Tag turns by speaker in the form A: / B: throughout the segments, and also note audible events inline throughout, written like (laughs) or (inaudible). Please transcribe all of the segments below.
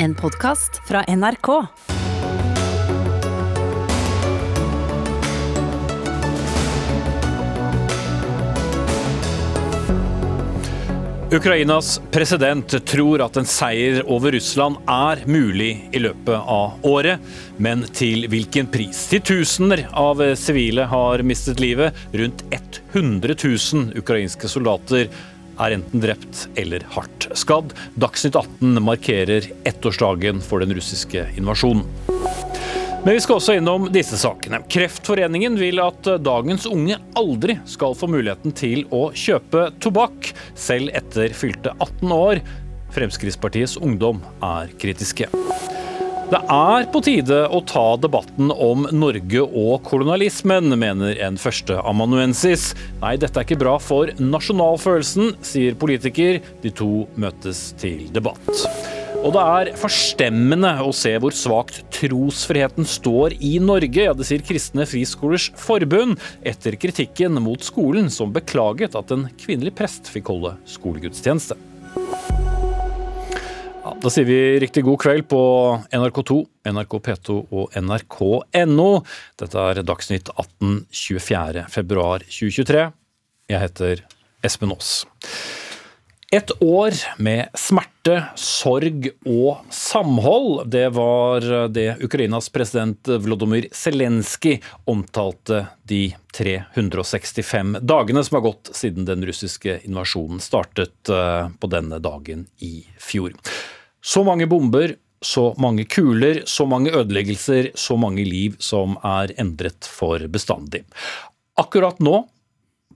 A: En podkast fra NRK.
B: Ukrainas president tror at en seier over Russland er mulig i løpet av året, men til hvilken pris? Titusener av sivile har mistet livet. Rundt 100 000 ukrainske soldater er enten drept eller hardt skadd. Dagsnytt 18 markerer ettårsdagen for den russiske invasjonen. Men vi skal også innom disse sakene. Kreftforeningen vil at dagens unge aldri skal få muligheten til å kjøpe tobakk, selv etter fylte 18 år. Fremskrittspartiets ungdom er kritiske. Det er på tide å ta debatten om Norge og kolonialismen, mener en førsteamanuensis. Nei, dette er ikke bra for nasjonalfølelsen, sier politiker. De to møtes til debatt. Og det er forstemmende å se hvor svakt trosfriheten står i Norge. Ja, det sier Kristne Friskolers Forbund etter kritikken mot skolen, som beklaget at en kvinnelig prest fikk holde skolegudstjeneste. Da sier vi riktig god kveld på NRK2, NRK P2 og nrk.no. Dette er Dagsnytt 18 24.2.2023. Jeg heter Espen Aas. Et år med smerte, sorg og samhold. Det var det Ukrainas president Vlodomyr Zelenskyj omtalte de 365 dagene som har gått siden den russiske invasjonen startet eh, på denne dagen i fjor. Så mange bomber, så mange kuler, så mange ødeleggelser, så mange liv som er endret for bestandig. Akkurat nå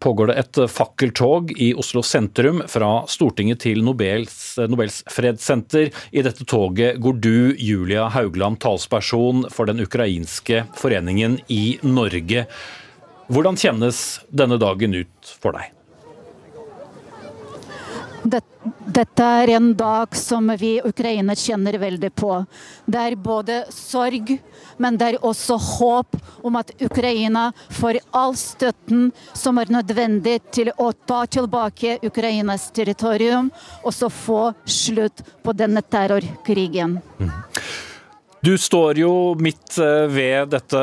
B: pågår det et fakkeltog i Oslo sentrum fra Stortinget til Nobels, Nobels fredssenter. I dette toget går du, Julia Haugland, talsperson for den ukrainske foreningen i Norge. Hvordan kjennes denne dagen ut for deg?
C: Dette er en dag som vi ukrainere kjenner veldig på. Det er både sorg, men det er også håp om at Ukraina får all støtten som er nødvendig til å ta tilbake Ukrainas territorium, og så få slutt på denne terrorkrigen.
B: Du står jo midt eh, ved dette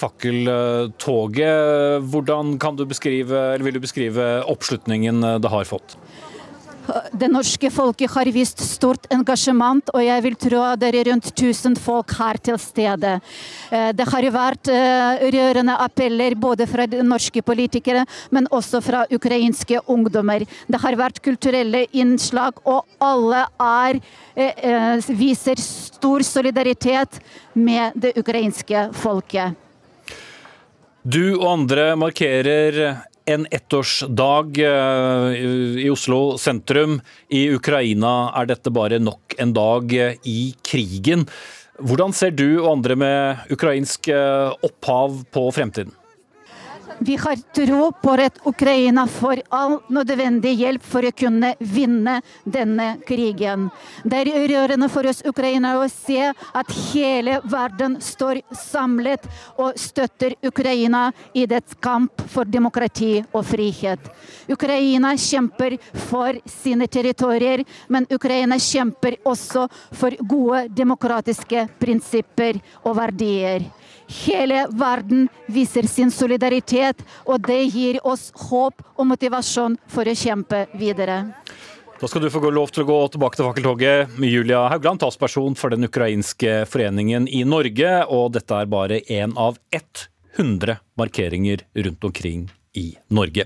B: fakkeltoget. Hvordan kan du beskrive, eller vil du beskrive oppslutningen det har fått?
C: Det norske folket har vist stort engasjement, og jeg vil tro at det er rundt 1000 folk her til stede. Eh, det har vært eh, rørende appeller både fra norske politikere, men også fra ukrainske ungdommer. Det har vært kulturelle innslag, og alle er, eh, viser stor solidaritet med det ukrainske folket.
B: Du og andre markerer en ettårsdag eh, i Oslo sentrum. I Ukraina er dette bare nok en dag i krigen. Hvordan ser du og andre med ukrainsk eh, opphav på fremtiden?
C: Vi har tro på at Ukraina får all nødvendig hjelp for å kunne vinne denne krigen. Det er rørende for oss ukrainere å se at hele verden står samlet og støtter Ukraina i dets kamp for demokrati og frihet. Ukraina kjemper for sine territorier, men Ukraina kjemper også for gode demokratiske prinsipper og verdier. Hele verden viser sin solidaritet, og det gir oss håp og motivasjon for å kjempe videre.
B: Da skal du få lov til å gå tilbake til fakkeltoget. Julia Haugland, talsperson for den ukrainske foreningen i Norge. Og dette er bare én av 100 markeringer rundt omkring i Norge.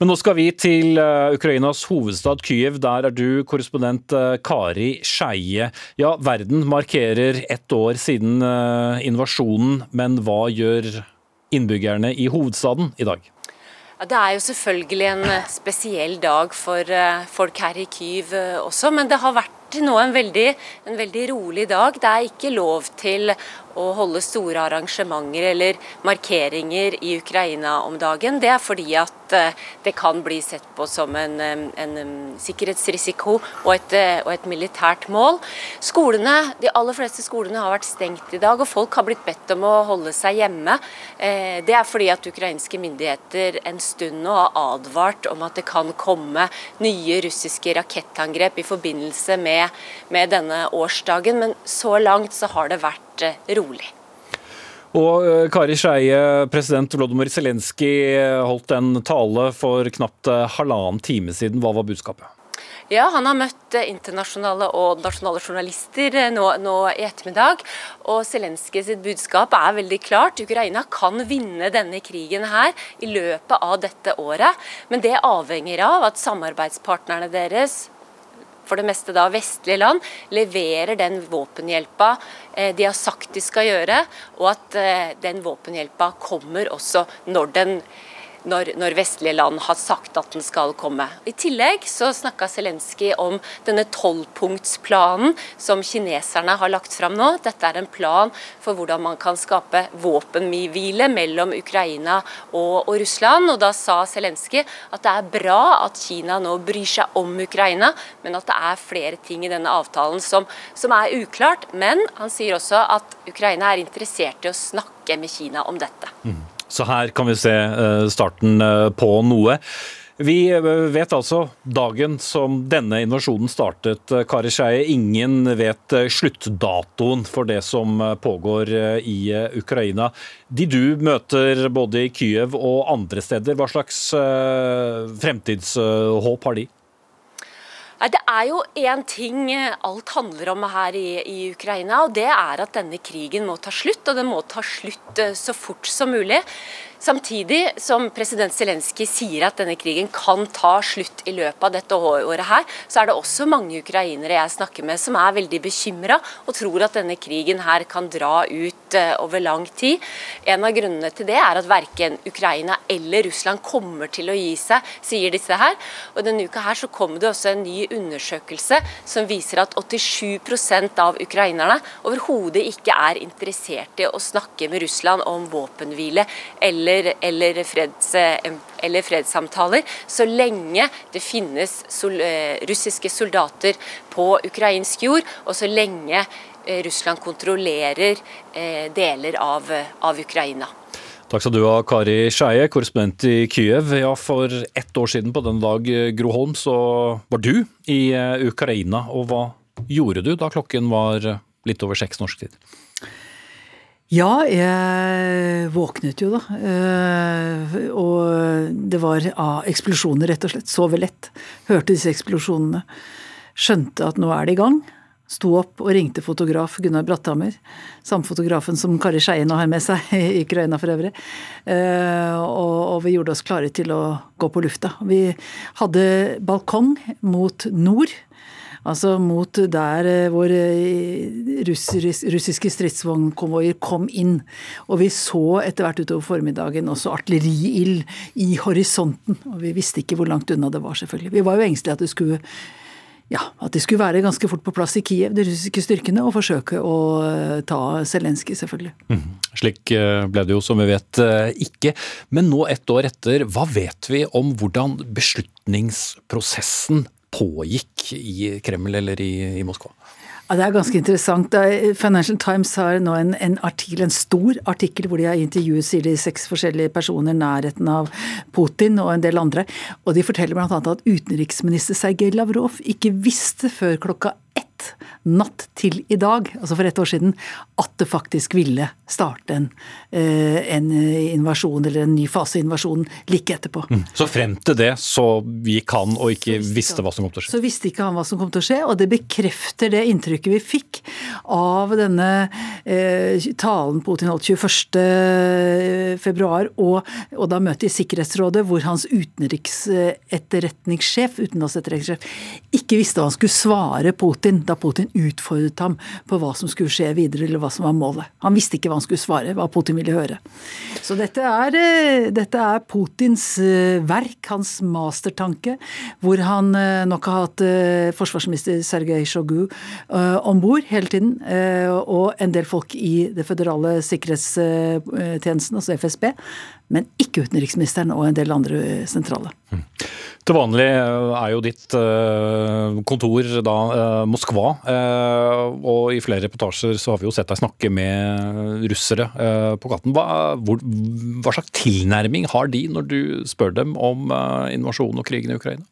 B: Men nå skal vi til eh, Ukrainas hovedstad Kyiv. Der er du korrespondent eh, Kari Skeie. Ja, verden markerer ett år siden eh, invasjonen, men hva gjør innbyggerne i hovedstaden i dag?
D: Det er jo selvfølgelig en spesiell dag for folk her i Kyiv også, men det har vært nå en veldig, en veldig rolig dag. Det er ikke lov til å holde store arrangementer eller markeringer i Ukraina om dagen, det er fordi at eh, det kan bli sett på som en, en sikkerhetsrisiko og et, eh, og et, militært mål. Skolene, De aller fleste skolene har vært stengt i dag, og folk har blitt bedt om å holde seg hjemme. Eh, det er fordi at ukrainske myndigheter en stund nå har advart om at det kan komme nye russiske rakettangrep i forbindelse med, med denne årsdagen, men så langt så har det vært rolig.
B: Og eh, Kari Skeie, president Volodymyr Zelenskyj holdt en tale for knapt eh, halvannen time siden. Hva var budskapet?
D: Ja, Han har møtt eh, internasjonale og nasjonale journalister nå, nå i ettermiddag. og Zelenskyj sitt budskap er veldig klart. Ukraina kan vinne denne krigen her i løpet av dette året. Men det avhenger av at samarbeidspartnerne deres for det meste da vestlige land, leverer den våpenhjelpa eh, de har sagt de skal gjøre, og at eh, den våpenhjelpa kommer også når den når, når, vestlige land har sagt at den skal komme. I tillegg så snakka Zelenskyj om denne tolvpunktsplanen som kineserne har lagt fram nå. Dette er en plan for hvordan man kan skape våpenhvile mellom Ukraina og, og Russland. Og da sa Zelenskyj at det er bra at Kina nå bryr seg om Ukraina, men at det er flere ting i denne avtalen som, som er uklart. Men han sier også at Ukraina er interessert i å snakke med Kina om dette. Mm.
B: Så her kan vi se eh, starten eh, på noe. Vi eh, vet altså dagen som denne invasjonen startet, Kari Skeie. Ingen vet sluttdatoen for det som pågår i Ukraina. De du møter både i Kyiv og andre steder, hva slags fremtidshåp har de?
D: Nei, Det er jo én ting alt handler om her i, i, Ukraina, og det er at denne krigen må ta slutt. Og den må ta slutt eh, så fort som mulig. Samtidig som president Zelenskyj sier at denne krigen kan ta slutt i løpet av dette året her, så er det også mange ukrainere jeg snakker med som er veldig bekymra og tror at denne krigen her kan dra ut eh, over lang tid. En av grunnene til det er at verken Ukraina eller Russland kommer til å gi seg, sier disse her. Og Denne uka her så kom det også en ny undersøkelse som viser at 87% av ukrainerne overhodet ikke er interessert i å snakke med Russland om våpenhvile eller eller, freds, eller fredssamtaler, så lenge det finnes sol, eh, russiske soldater på ukrainsk jord, og så lenge eh, Russland kontrollerer eh, deler av, av Ukraina.
B: Takk skal du ha, Kari Skeie, korrespondent i Kyiv. Ja, for ett år siden på den dag, Gro Holm, så var du i Ukraina. Og hva gjorde du da klokken var litt over seks norsk tid?
E: Ja, jeg våknet jo, da. Eh, og det var av eksplosjoner, rett og slett. Sov lett. Hørte disse eksplosjonene. Skjønte at nå er det i gang. Sto opp og ringte fotograf Gunnar Bratthammer. Samme fotografen som Kari Skeie nå har med seg (laughs) i Ukraina for øvrig. og, og vi gjorde oss klare til å gå på lufta. Vi hadde balkong mot nord. Altså mot der eh, hvor eh, russiske stridsvognkonvoier kom inn. Og vi så etter hvert utover formiddagen også artilleriild i horisonten. Og vi visste ikke hvor langt unna det var, selvfølgelig. Vi var jo engstelige at det skulle ja, at de skulle være ganske fort på plass i Kiev, de russiske styrkene, og forsøke å eh, ta Zelenskyj, selvfølgelig. Mm.
B: Slik ble det jo, som vi vet, ikke. Men nå, ett år etter, hva vet vi om hvordan beslutningsprosessen pågikk i Kreml eller i, i Moskva?
E: Ja, Det er ganske interessant. Financial Times har nå en, en, artikkel, en stor artikkel hvor de har intervjuet sier de seks forskjellige personer nærheten av Putin og en del andre. Og de forteller bl.a. at utenriksminister Sergej Lavrov ikke visste før klokka natt til i dag, altså for ett år siden, at det faktisk ville starte en, eh, en invasjon, eller en ny fase i invasjonen, like etterpå. Mm.
B: Så frem til det så gikk han og ikke visste hva som kom til å skje?
E: Så visste ikke han hva som kom til å skje, og det bekrefter det inntrykket vi fikk av denne eh, talen Putin holdt 21. februar, og, og da møtet i Sikkerhetsrådet, hvor hans utenriksetterretningssjef, utenlandsetterretningssjef, ikke visste hva han skulle svare Putin da Putin utfordret ham på hva som skulle skje videre, eller hva som var målet. Han visste ikke hva han skulle svare, hva Putin ville høre. Så dette er, eh, dette er Putins eh, verk, hans mastertanke, hvor han eh, nok har hatt forsvarsminister Sergej Shogu om bord hele tiden, og en del folk i det føderale sikkerhetstjenesten, altså FSB, men ikke utenriksministeren og en del andre sentrale.
B: Til vanlig eh, er jo ditt eh, kontor da eh, Moskva, og i flere reportasjer så har vi jo sett deg snakke med russere på gaten. Hva, hva slags tilnærming har de når du spør dem om invasjonen og krigen i Ukraina?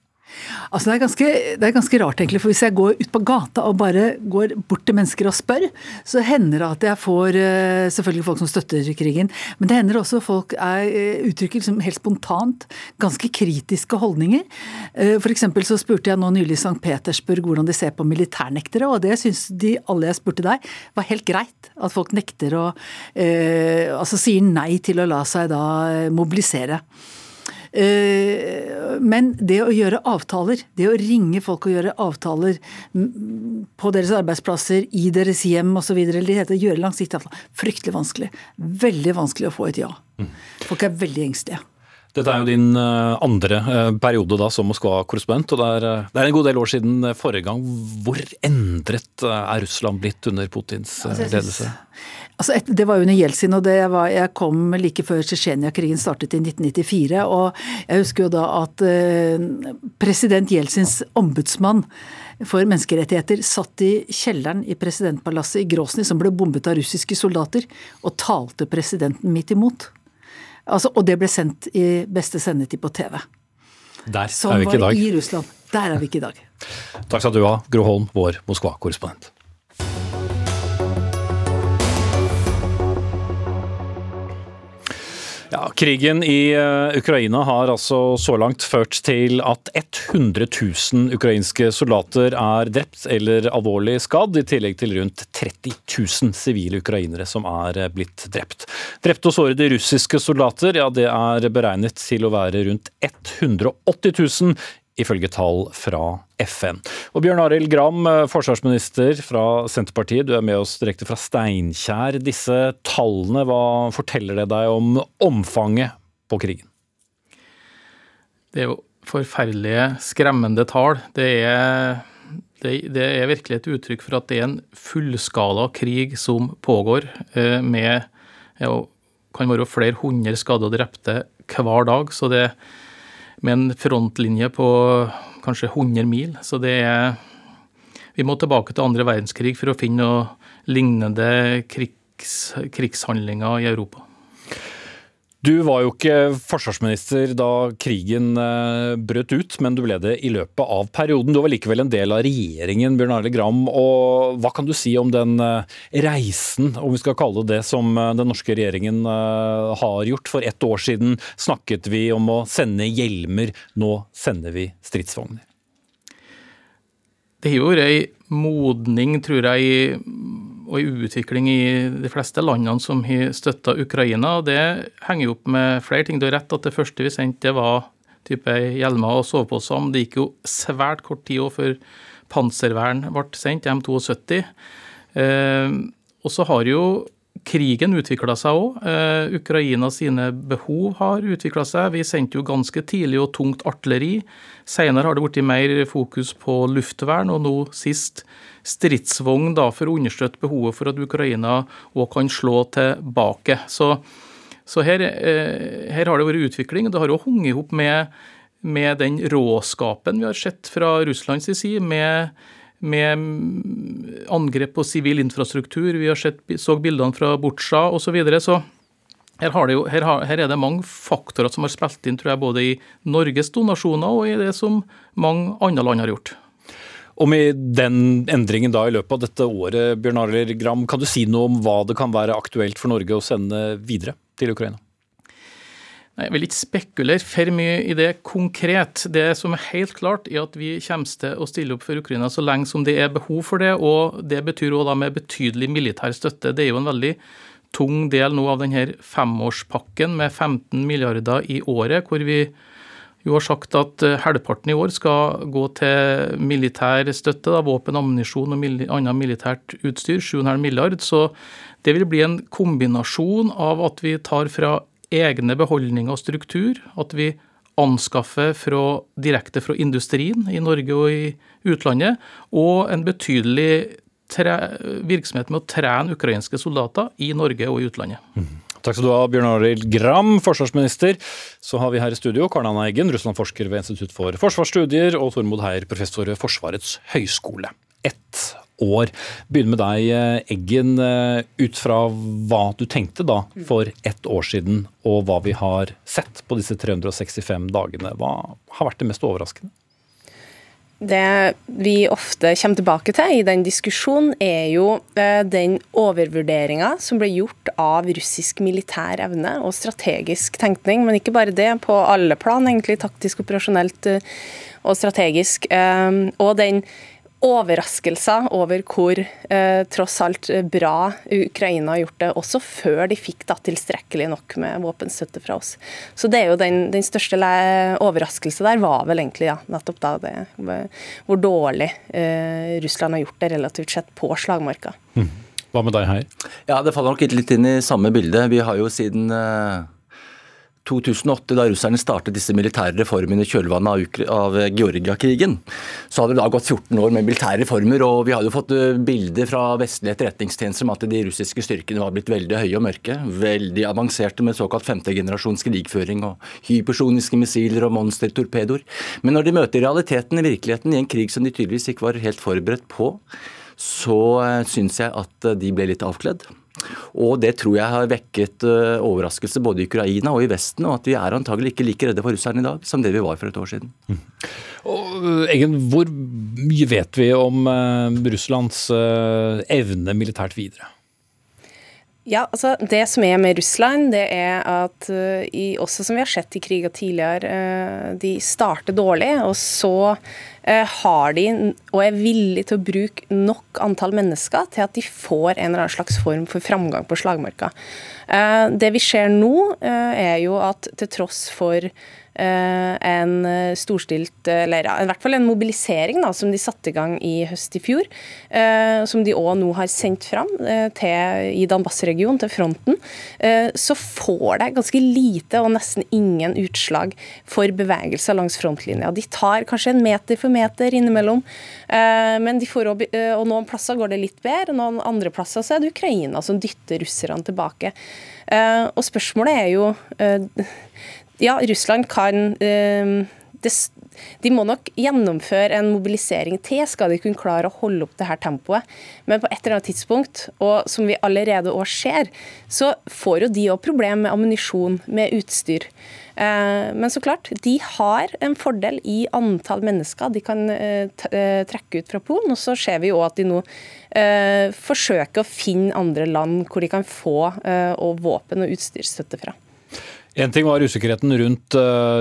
E: Altså det er, ganske, det er, ganske, rart, egentlig. For hvis jeg går ut på gata og bare går bort til mennesker og spør, så hender det at jeg får eh, selvfølgelig folk som støtter krigen. Men det hender også folk er, eh, uttrykker liksom helt spontant ganske kritiske holdninger. For F.eks. så spurte jeg nå nylig St. Petersburg hvordan de ser på militærnektere, og det syns de alle jeg spurte der, var helt greit. At folk nekter å Altså sier nei til å la seg da mobilisere. Eh, men det å gjøre avtaler, det å ringe folk og gjøre avtaler på deres arbeidsplasser, i deres hjem osv., det heter gjøre langsiktige avtaler, fryktelig vanskelig. Veldig vanskelig å få et ja. Mm. Folk er veldig engstelige.
B: Dette er jo din eh, andre eh, periode da som Moskva-korrespondent. og det er, det er, en god del år siden forrige gang. Hvor endret er Russland blitt under Putins ledelse?
E: Altså, det var under Jeltsin, og var, jeg kom like før Tsjetsjenia-krigen startet i 1994. og Jeg husker jo da at eh, president Jeltsins ombudsmann for menneskerettigheter satt i kjelleren i presidentpalasset i Grosny, som ble bombet av russiske soldater, og talte presidenten midt imot. Altså, og det ble sendt i beste sendetid på TV.
B: Der er vi ikke i dag.
E: Som var i Russland. Der er vi ikke i dag.
B: Takk skal du ha, Gro Holm, vår Moskva-korrespondent. Krigen i uh, Ukraina har altså så langt ført til at 100 000 ukrainske soldater er drept eller alvorlig skadd, i tillegg til rundt 30 000 sivile ukrainere som er eh, blitt drept. Drepte og sårede russiske soldater ja, det er beregnet til å være rundt 180 000, ifølge tall fra FN. Og Bjørn Arild Gram, eh, forsvarsminister fra Senterpartiet, du er med oss direkte fra Steinkjer. Disse tallene, hva forteller det deg om omfanget på krigen?
F: Det er jo forferdelige, skremmende tall. Det er, det, det er virkelig et uttrykk for at det er en fullskala krig som pågår, eh, med ja, kan være flere hundre skadde og drepte hver dag. så det er med en frontlinje på kanskje 100 mil. Så det er Vi må tilbake til andre verdenskrig for å finne noe lignende krigs, krigshandlinger i Europa.
B: Du var jo ikke forsvarsminister da krigen eh, brøt ut, men du ble det i løpet av perioden. Du var likevel en del av regjeringen, Bjørn Arild Gram. Og hva kan du si om den eh, reisen, om vi skal kalle det det, som eh, den norske regjeringen har gjort? For ett år siden snakket vi om å sende hjelmer, nå sender vi stridsvogner.
F: Det har vært ei modning, tror jeg, og en utvikling i de fleste landene som har støtta Ukraina. og Det henger jo opp med flere ting. Du har rett at det første vi sendte, var type hjelmer og soveposer. Men det gikk jo svært kort tid før panservern ble sendt, M72. Eh, og så har jo krigen utvikla seg òg. Eh, Ukraina sine behov har utvikla seg. Vi sendte jo ganske tidlig og tungt artilleri. Senere har det blitt mer fokus på luftvern, og nå sist stridsvogn da, for å understøtte behovet for at Ukraina òg kan slå tilbake. Så, så her, eh, her, har det vært utvikling. Det har òg hengt ihop med, med, den råskapen vi har sett fra Russlands side. med med angrep på sivil infrastruktur. Vi har sett, så bildene fra Butsja osv. Så, videre, så her, jo, her, har, her, er det mange faktorer som har spilt inn, tror jeg, både i Norges donasjoner og i det som mange andre land har gjort.
B: Og med den endringen da i løpet av dette året, Bjørn Arild Gram, kan du si noe om hva det kan være aktuelt for Norge å sende videre til Ukraina?
F: Jeg vil ikke spekulere for mye i det konkret. Det som er helt klart, er at vi kommer til å stille opp for Ukraina så lenge som det er behov for det. og Det betyr også med betydelig militær støtte. Det er jo en veldig tung del nå av denne femårspakken med 15 milliarder i året, hvor vi jo har sagt at eh, halvparten i år skal gå til militær støtte, da, våpen, ammunisjon og annet militært utstyr, 7,5 milliard. Så det vil bli en kombinasjon av at vi tar fra egne beholdninger og struktur, at vi anskaffer fra, direkte fra industrien i Norge og i utlandet, og en betydelig tre, virksomhet med å trene ukrainske soldater i Norge og i utlandet. Mm.
B: Takk skal du ha, Bjørn Arild Gram, forsvarsminister. Så har vi her i studio Karl Anna Eggen, Russland-forsker ved Institutt for forsvarsstudier, og Tormod Heier, professor ved Forsvarets høgskole. Ett år. Begynn med deg, eh, Eggen. Eh, ut fra hva du tenkte da for ett år siden, og hva vi har sett på disse 365 dagene. Hva har vært det mest overraskende?
G: Det vi ofte kommer tilbake til i den diskusjonen, er jo eh, den overvurderinga som ble gjort av russisk militær evne og strategisk tenkning. Men ikke bare det, på alle plan, egentlig taktisk, operasjonelt og strategisk. Og den overraskelser over hvor eh, tross alt bra Ukraina har gjort det, også før de fikk da tilstrekkelig nok med våpenstøtte fra oss. Så det er jo den, den største overraskelse der var vel egentlig ja, nettopp da det, hvor dårlig eh, Russland har gjort det relativt sett på slagmarka.
B: Mm. Hva med deg, Heier?
H: Ja, Det faller nok litt inn i samme bilde. Vi har jo siden eh 2008, da russerne startet disse militære reformene i kjølvannet av, Georgia-krigen, så hadde det da gått 14 år med militære reformer. og Vi hadde fått eh, bilder fra vestlige etterretningstjenester om at de russiske styrkene var blitt veldig høye og mørke. Veldig avanserte med såkalt femtegenerasjons krigføring og hypersoniske missiler og monstertorpedoer. Men når de møter realiteten i virkeligheten i en krig som de tydeligvis ikke var helt forberedt på, så eh, syns jeg at de ble litt avkledd. Og Det tror jeg har vekket eh, overraskelse både i Ukraina og i Vesten, og at vi er antagelig ikke like redde for russerne i dag som det vi var for et år siden. Mm.
B: Og Egen, hvor mye vet vi om uh, Russlands evne militært videre?
G: Ja, altså Det som er med Russland, det er at uh, i, også som vi har sett i kriger tidligere, de starter dårlig, og så Eh, har de og er villige til å bruke nok antall mennesker til at de får en eller annen slags form for framgang på slagmarka. Eh, det vi ser nå, eh, er jo at til tross for Eh, en storstilt, eller i hvert fall en mobilisering da, som de satte i gang i høst i fjor. Som de òg nå har sendt fram til, i Danbas-regionen, til fronten. Så får det ganske lite og nesten ingen utslag for bevegelser langs frontlinja. De tar kanskje en meter for meter innimellom, men de får og noen plasser går det litt bedre, og noen andre plasser så er det Ukraina som dytter russerne tilbake. Og spørsmålet er jo ja, Russland kan ehm, de må nok gjennomføre en mobilisering til, skal de kunne klare å holde opp det her tempoet. Men på et eller annet tidspunkt, og som vi allerede òg ser, så får jo de òg problemer med ammunisjon, med utstyr. Eh, men så klart, de har en fordel i antall mennesker de kan eh, eh, trekke ut fra Polen. Og så ser vi jo at de nå forsøker å finne andre land hvor de kan få våpen og utstyrsstøtte fra.
B: En ting var usikkerheten rundt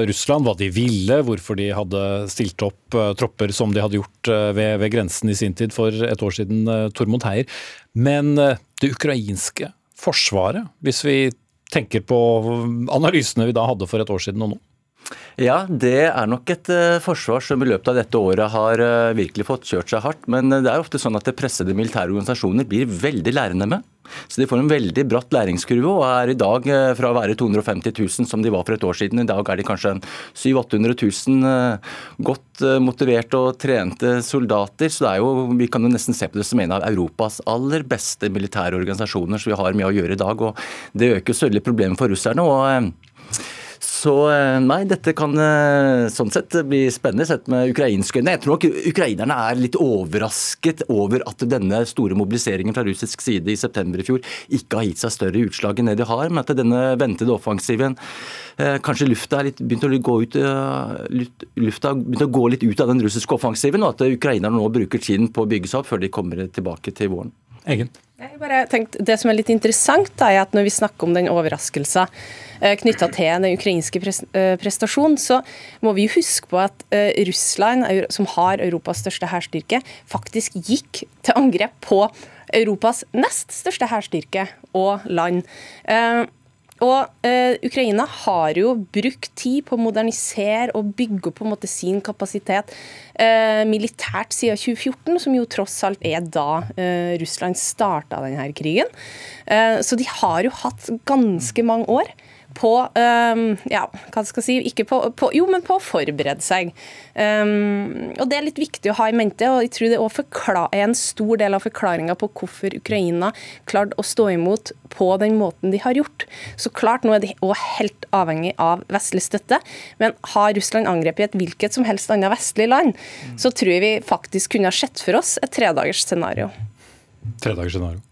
B: Russland, hva de ville, hvorfor de hadde stilt opp tropper som de hadde gjort ved, ved, grensen i sin tid for et år siden, Tormod Heier. Men det ukrainske forsvaret, hvis vi tenker på analysene vi da hadde for et år siden og nå?
H: Ja, det er nok et forsvar som i løpet av dette året har virkelig fått kjørt seg hardt. Men det er ofte sånn at det pressede militære organisasjoner blir veldig lærende med. Så de får en veldig bratt læringskurve og er i dag eh, fra å være 250 000 som de var for et år siden, i dag er de kanskje 700 000-800 000 godt eh, motiverte og trente soldater. Så jo, vi kan jo nesten se på det som en av Europas aller beste militære organisasjoner som vi har med å gjøre i dag. og Det øker jo selvfølgelig problemet for russerne. og eh, så eh, nei, dette kan eh, sånn sett bli spennende sett med ukrainske øyne. Jeg tror nok ukrainerne er litt overrasket over at denne store mobiliseringen fra russisk side i september i fjor ikke har gitt seg større utslag enn det de har, men at denne ventede offensiven eh, Kanskje lufta er litt begynt å gå ut lufta begynt å gå litt ut av den russiske offensiven, og at ukrainerne nå bruker tiden på å bygge seg opp før de kommer tilbake til våren.
B: Egen.
G: Jeg bare tenkte, det som er litt interessant, er at når vi snakker om den overraskelsen eh, knytta til den ukrainske eh, prestasjonen, så må vi huske på at eh, Russland, som har Europas største hærstyrke, faktisk gikk til angrep på Europas nest største hærstyrke og land. Og eh, Ukraina har jo brukt tid på å modernisere og bygge opp på en måte sin kapasitet eh, militært siden 2014, som jo tross alt er da eh, Russland starta denne krigen. så de har jo hatt ganske mange år på um, ja, hva skal jeg si, ikke på, på, Jo, men på å forberede seg. Um, og Det er litt viktig å ha i mente, og jeg tror det er en stor del av forklaringa på hvorfor Ukraina klarte å stå imot på den måten de har gjort. Så klart, nå er de òg helt avhengig av vestlig støtte, men har Russland angrepet et hvilket som helst annet vestlig land, så tror jeg vi faktisk kunne ha sett for oss et tredagers scenario.
B: Tredagers scenario.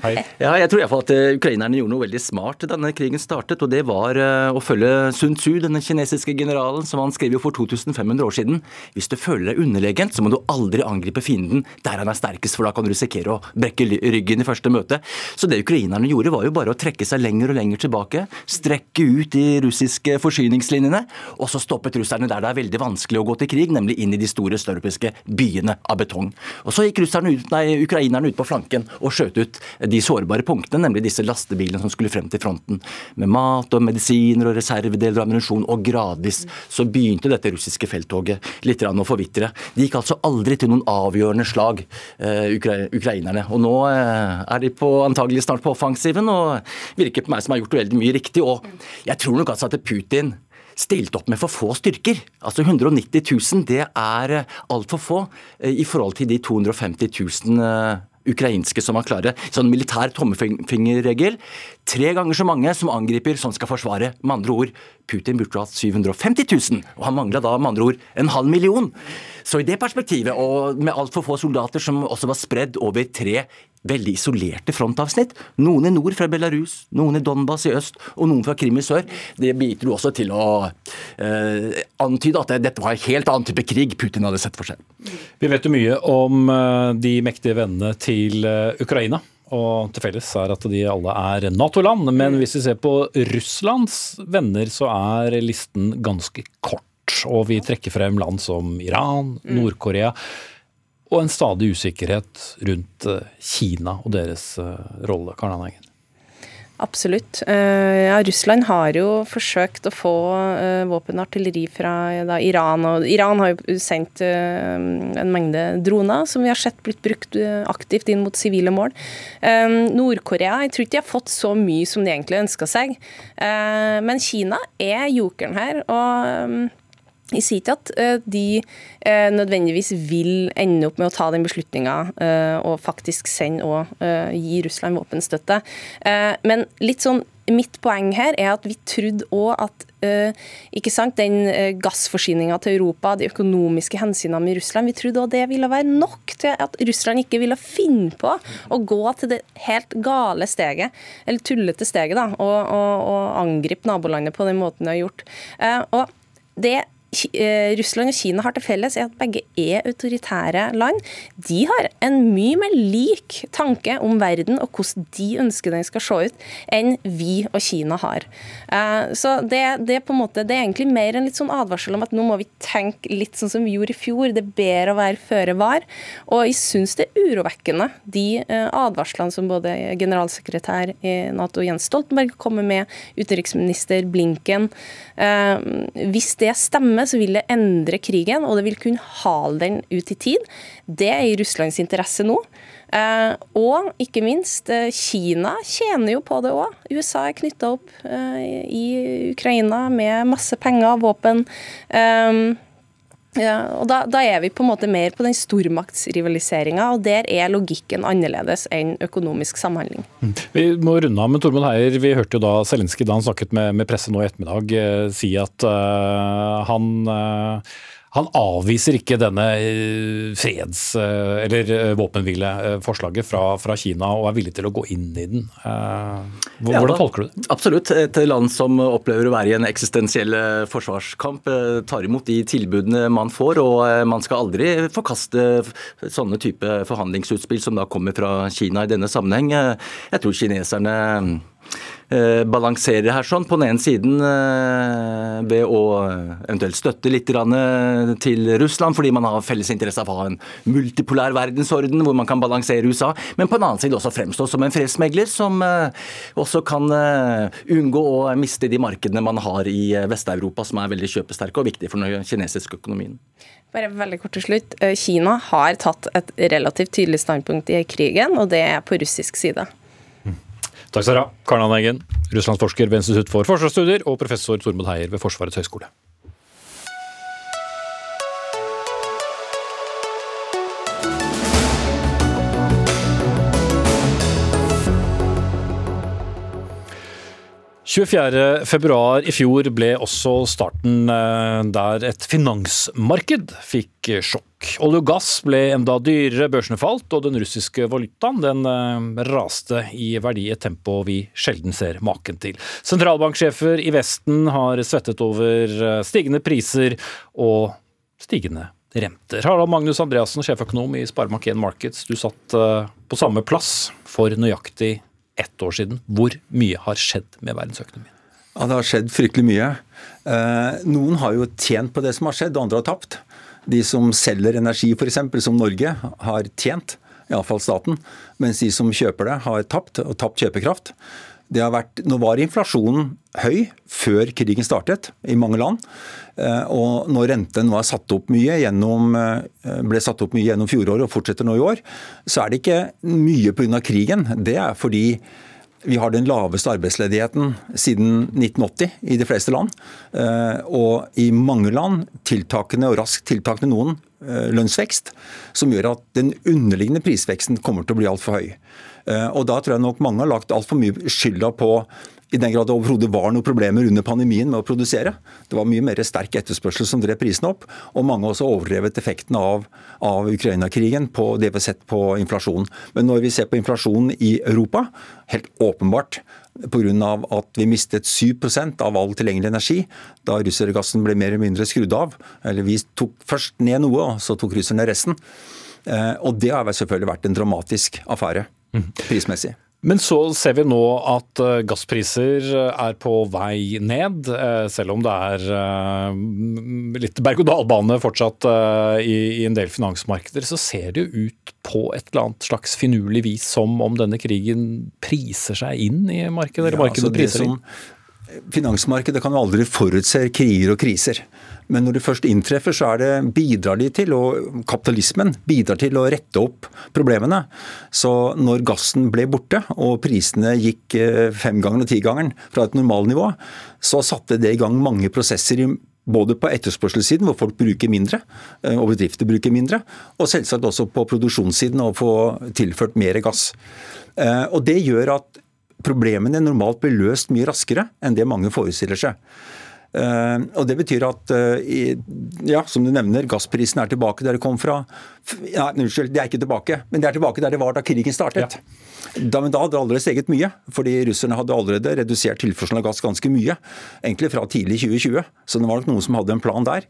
H: Hei. Ja, jeg tror i hvert fall at eh, Ukrainerne gjorde noe veldig smart da denne krigen startet. og Det var eh, å følge Sun Tzu, denne kinesiske generalen, som han skrev jo for 2500 år siden. Hvis du føler deg underlegent, så må du aldri angripe fienden der han er sterkest, for da kan du risikere å brekke ryggen i første møte. Så det ukrainerne gjorde, var jo bare å trekke seg lenger og lenger tilbake. Strekke ut de russiske forsyningslinjene, og så stoppet russerne der det er veldig vanskelig å gå til krig, nemlig inn i de store støreuropeiske byene av betong. Og så gikk ut, nei, ukrainerne ut på flanken og skjøt ut de sårbare punktene, nemlig disse lastebilene som skulle frem til fronten. Med mat og medisiner og reservedeler og ammunisjon. Og gradvis så begynte dette russiske felttoget litt å forvitre. De gikk altså aldri til noen avgjørende slag, uh, ukrainerne. Og nå uh, er de på, antagelig snart på offensiven og virker på meg som har gjort veldig mye riktig. Og jeg tror nok altså at Putin stilte opp med for få styrker. Altså 190 000, det er altfor få i forhold til de 250 000 ukrainske som var klare. Sånn militær tommefingerregel. Tre ganger så mange som angriper som skal forsvare. Med andre ord, Putin burde hatt 750 000, og han mangla da med andre ord en halv million. Så i det perspektivet, og med altfor få soldater som også var spredd over tre veldig isolerte frontavsnitt, noen i nord fra Belarus, noen i Donbas i øst og noen fra Krim i sør, det biter jo også til å eh, antyde at dette var en helt annen type krig Putin hadde sett for seg.
B: Vi vet jo mye om eh, de mektige vennene til eh, Ukraina og til felles er at de alle er Nato-land. Men hvis vi ser på Russlands venner, så er listen ganske kort. Og vi trekker frem land som Iran, mm. Nord-Korea og en stadig usikkerhet rundt eh, Kina og deres eh, rolle. Karl Anhengen.
G: Absolutt. Eh, ja, Russland har jo forsøkt å få våpen og artilleri fra da, Iran. Og Iran har jo sendt en mengde droner som vi har sett blitt brukt aktivt inn mot sivile mål. Nord-Korea jeg tror ikke de har fått så mye som de egentlig ønska seg. men Kina er jokeren her. og um, si at eh, de eh, nødvendigvis vil ende opp med å ta den beslutninga eh, og faktisk sende og gi Russland våpenstøtte. Men litt sånn Mitt poeng her er at vi trodde òg at ikke sant, den gassforsyninga til Europa, de økonomiske hensynene med Russland, vi trodde òg det ville være nok til at Russland ikke ville finne på å gå til det helt gale steget, eller tullete steget, da, og, og, og angripe nabolandet på den måten de har gjort. Og det Russland og Kina har til felles, er at begge er autoritære land. De har en mye mer lik tanke om verden og hvordan de ønsker den skal se ut, enn vi og Kina har. Eh, så det, det, måte, det er egentlig mer en litt sånn advarsel om at nå må vi tenke litt sånn som vi gjorde i fjor. Det er bedre å være føre var. Og jeg syns det er urovekkende, de eh, advarslene som både generalsekretær i Nato Jens Stoltenberg kommer med, utenriksminister Blinken. Hvis det stemmer så vil det endre krigen, og det vil kunne hale den ut i tid. Det er i Russlands interesse nå. Eh, og ikke minst, eh, Kina tjener jo på det òg. USA er knytta opp eh, i Ukraina med masse penger og våpen. Ja, og da, da, er vi på en måte mer på den stormaktsrivaliseringa, og der er logikken annerledes enn økonomisk samhandling.
B: Mm. Vi må runde av med Tormod Heier. Vi hørte jo da Zelenskyj da han snakket med, med pressen nå i ettermiddag, eh, si at eh, han uh, han avviser ikke denne eh, freds- eh, eller eh, våpenhvileforslaget fra, fra, Kina og er villig til å gå inn i den. Hvordan ja, tolker du det?
H: Absolutt. Et land som opplever å være i en eksistensiell forsvarskamp, tar imot de tilbudene man får. Og man skal aldri forkaste sånne type forhandlingsutspill som da kommer fra Kina i denne sammenheng. Jeg tror kineserne Eh, balanserer her sånn. På den ene siden eh, ved å eventuelt støtte litt eh, til Russland, fordi man har felles interesse av å ha en multipolær verdensorden hvor man kan balansere USA, men på den annen side også fremstå som en fredsmegler som også kan unngå å miste de markedene man har i Vest-Europa, som er veldig kjøpesterke og viktige for den kinesiske økonomien.
G: Bare veldig kort til slutt. Kina har tatt et relativt tydelig standpunkt i krigen, og det er på russisk side.
B: Takk skal dere ha, Karen Aneggen, russlandsforsker ved Institutt for forsvarsstudier og professor Tormod Heier ved Forsvarets høgskole. Februar i fjor ble også starten eh, der et finansmarked fikk sjokk. Olje og gass ble enda dyrere, børsene falt, og den russiske valutaen den eh, raste i verdi et tempo vi sjelden ser maken til. Sentralbanksjefer i Vesten har svettet over eh, stigende priser og stigende renter. Harald Magnus Andreassen, sjeføkonom i Sparebank1 Markets, du satt på samme plass for nøyaktig ett år siden. Hvor mye har skjedd med verdensøkonomien?
I: Ja, Det har skjedd fryktelig mye. Eh, noen har jo tjent på det som har skjedd, og andre har tapt. De som selger energi f.eks., som Norge, har tjent, iallfall staten. Mens de som kjøper det, har tapt, og tapt kjøpekraft. Vært, nå var inflasjonen høy før krigen startet i mange land. Eh, og når renten nå satt opp mye gjennom, eh, ble satt opp mye gjennom fjoråret og fortsetter nå i år, så er det ikke mye pga. krigen. Det er fordi vi har den laveste arbeidsledigheten siden 1980 i de fleste land. Eh, og i mange land tiltakende og raskt tiltakende noen lønnsvekst, som gjør at den underliggende prisveksten kommer til å bli altfor høy. Eh, og Da tror jeg nok mange har lagt altfor mye skylda på i den grad det overhodet var noen problemer under pandemien med å produsere. Det var mye mer sterk etterspørsel som drev prisene opp, og mange har også overdrevet effekten av, av Ukraina-krigen på det vi har sett på inflasjonen. Men når vi ser på inflasjonen i Europa, helt åpenbart pga. at vi mistet 7 av all tilgjengelig energi da russergassen ble mer eller mindre skrudd av. Eller vi tok først ned noe, og så tok russerne resten. Eh, og det har selvfølgelig vært en dramatisk affære prismessig.
B: Men så ser vi nå at eh, gasspriser eh, er på vei ned, eh, selv om det er litt berg-og-dal-bane fortsatt i en del finansmarkeder. Så ser det jo ut på et eller annet slags finurlig vis som om denne krigen priser seg inn i markedet? eller markedet altså priser inn.
I: Finansmarkedet kan jo aldri forutse kriger og kriser. Men når det først inntreffer, så det, bidrar de til, og kapitalismen bidrar til å rette opp problemene. Så når gassen ble borte, og prisene gikk femgangen femgangeren og tigangeren fra et normalnivå, så satte det i gang mange prosesser både på etterspørselssiden, hvor folk bruker mindre, eh, og bedrifter bruker mindre, og selvsagt også på produksjonssiden, å få tilført mer gass. Eh, og Det gjør at problemene normalt blir løst mye raskere enn det mange forestiller seg. Uh, og Det betyr at uh, ja, som du nevner, gassprisen er tilbake der det kom fra. Nei, unnskyld, det er ikke tilbake, men det er tilbake der det var da krigen startet. Ja. Da, men da hadde det allerede steget mye, fordi russerne hadde allerede redusert tilførselen av gass ganske mye. Egentlig fra tidlig 2020, så det var nok noen som hadde en plan der.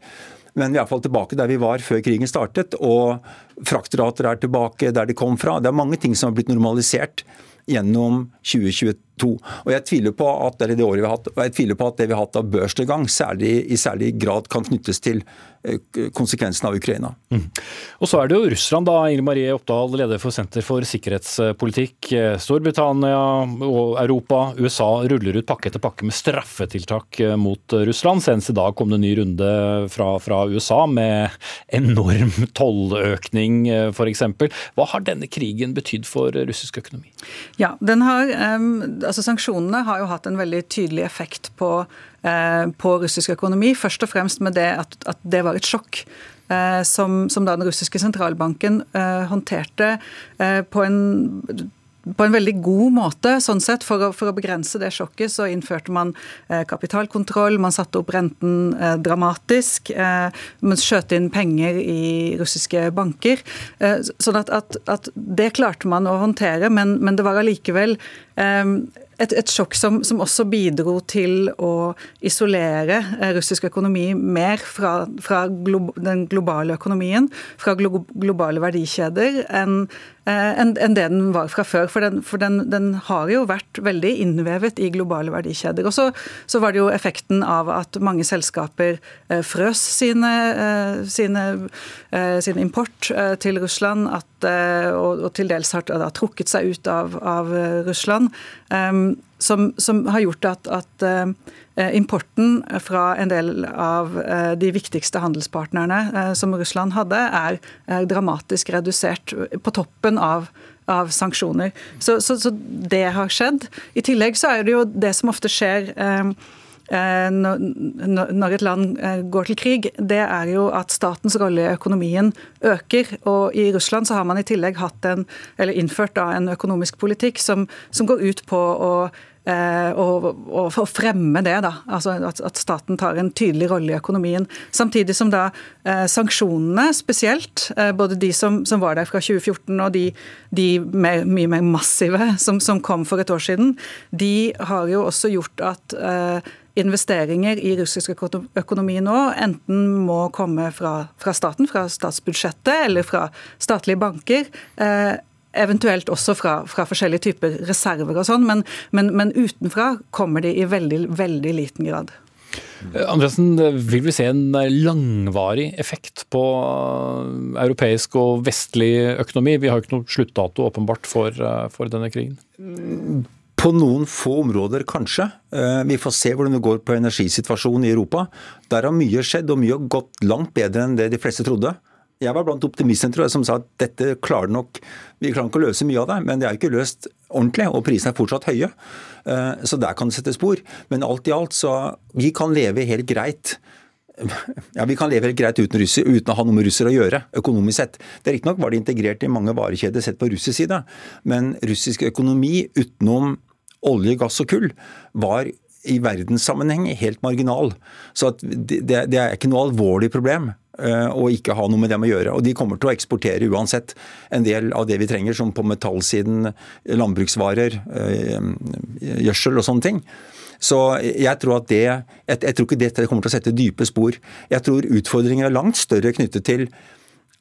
I: Men vi er iallfall tilbake der vi var før krigen startet, og fraktrater er tilbake der de kom fra. Det er mange ting som har blitt normalisert gjennom 2022. Og jeg tviler på at, det det året vi har hatt, og jeg tviler på at det vi har hatt av børsnedgang, i særlig grad kan knyttes til konsekvensen av Ukraina. Mm.
B: Og Så er det jo Russland, da. Ingrid Marie Oppdal, leder for Senter for sikkerhetspolitikk. Storbritannia og Europa, USA ruller ut pakke etter pakke med straffetiltak eh, mot Russland. Senest i dag kom det en ny runde fra, fra USA med enorm tolløkning, eh, f.eks. Hva har denne krigen betydd for russisk økonomi?
J: Ja, den har um altså Sanksjonene har jo hatt en veldig tydelig effekt på, eh, på russisk økonomi. Først og fremst med det at, at det var et sjokk. Eh, som, som, da den russiske sentralbanken eh, håndterte eh, på en på en veldig god måte. sånn sett. For å, for å begrense det sjokket så innførte man eh, kapitalkontroll, man satte opp renten eh, dramatisk. Eh, man skjøt inn penger i russiske banker. Eh, sånn at, at, at, det klarte man å håndtere, men, men det var allikevel eh, et, et sjokk som, som, også bidro til å isolere eh, russisk økonomi mer fra, fra glo, den globale økonomien, fra glo, globale verdikjeder, enn en, en det den var fra før. For, den, for den, den, har jo vært veldig innvevet i globale verdikjeder. Og så, var det jo effekten av at mange selskaper eh, frøs eh, sine, sin import til Russland, at, og, og, til dels har trukket seg ut av, av Russland, som, som, har gjort at, at Eh, importen fra en del av eh, de viktigste handelspartnerne eh, som Russland hadde, er dramatisk redusert på toppen av av sanksjoner. Så, så, så, det har skjedd. I tillegg så er det jo det som ofte skjer eh, Eh, når et land eh, går til krig, det er jo at statens rolle i økonomien øker. Og i Russland så har man i tillegg hatt en, eller innført da, en økonomisk politikk som, som går ut på å og, og, og, fremme det, da. Altså at, at, staten tar en tydelig rolle i økonomien. Samtidig som da eh, sanksjonene spesielt, eh, både de som, som, var der fra 2014 og de, de mer, mye mer massive som, som, kom for et år siden, de har jo også gjort at eh, investeringer i russisk økonomi nå enten må komme fra, fra staten, fra statsbudsjettet eller fra statlige banker. Eh, eventuelt også fra, fra, forskjellige typer reserver og sånn, men, men, men, utenfra kommer de i veldig, veldig liten grad.
B: Eh, Andresen, vil vi se en langvarig effekt på europeisk og vestlig økonomi? Vi har jo ikke noe sluttdato åpenbart for, eh, for denne krigen.
I: På noen få områder, kanskje. Eh, vi får se hvordan det går på energisituasjonen i Europa. Der har mye skjedd, og mye har gått langt bedre enn det de fleste trodde. Jeg var blant optimistene tror jeg, som sa at dette klarer nok Vi klarer ikke å løse mye av det, men det er ikke løst ordentlig, og prisene er fortsatt høye. Eh, så der kan det sette spor. Men alt i alt så Vi kan leve helt greit (laughs) ja, Vi kan leve helt greit uten, russer, uten å ha noe med russere å gjøre, økonomisk sett. Det Riktignok var det integrert i mange varekjeder sett på russisk side, men russisk økonomi utenom olje, gass og kull var i verdenssammenheng helt marginal. Så det, det, er ikke noe alvorlig problem uh, å ikke ha noe med dem å gjøre. Og de kommer til å eksportere uansett en del av det vi trenger, som på metallsiden, landbruksvarer, uh, gjødsel og sånne ting. Så jeg tror at det jeg, jeg tror ikke dette kommer til å sette dype spor. Jeg tror utfordringer er langt større knyttet til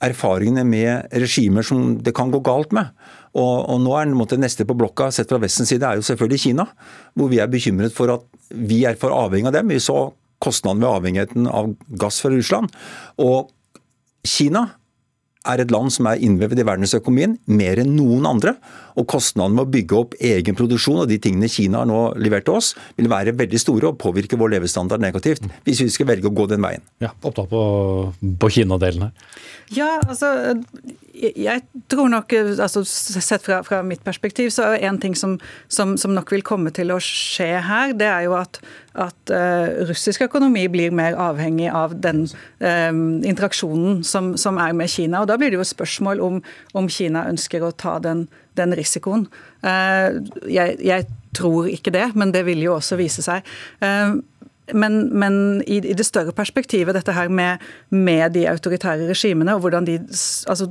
I: erfaringene med regimer som det kan gå galt med. Og, og nå er det neste på blokka sett fra Vestens side er jo selvfølgelig Kina, hvor vi er bekymret for at vi er for avhengig av dem. Vi så kostnaden ved avhengigheten av gass fra Russland. Og Kina er et land som er innvevet i verdensøkonomien mer enn noen andre. Og kostnaden med å bygge opp egen produksjon og de tingene Kina har nå levert til oss, vil være veldig store og påvirke vår levestandard negativt, hvis vi skal velge å gå den veien.
B: Ja, Opptatt på, på Kina-delen her.
J: Ja, altså jeg tror nok, altså Sett fra, fra mitt perspektiv, så er en ting som, som, som, nok vil komme til å skje her, det er jo at, at uh, russisk økonomi blir mer avhengig av den uh, interaksjonen som, som, er med Kina. og Da blir det jo spørsmål om, om Kina ønsker å ta den, den risikoen. Uh, jeg, jeg, tror ikke det, men det vil jo også vise seg. Men, men i, i, det større perspektivet, dette her med, med, de autoritære regimene og hvordan de altså,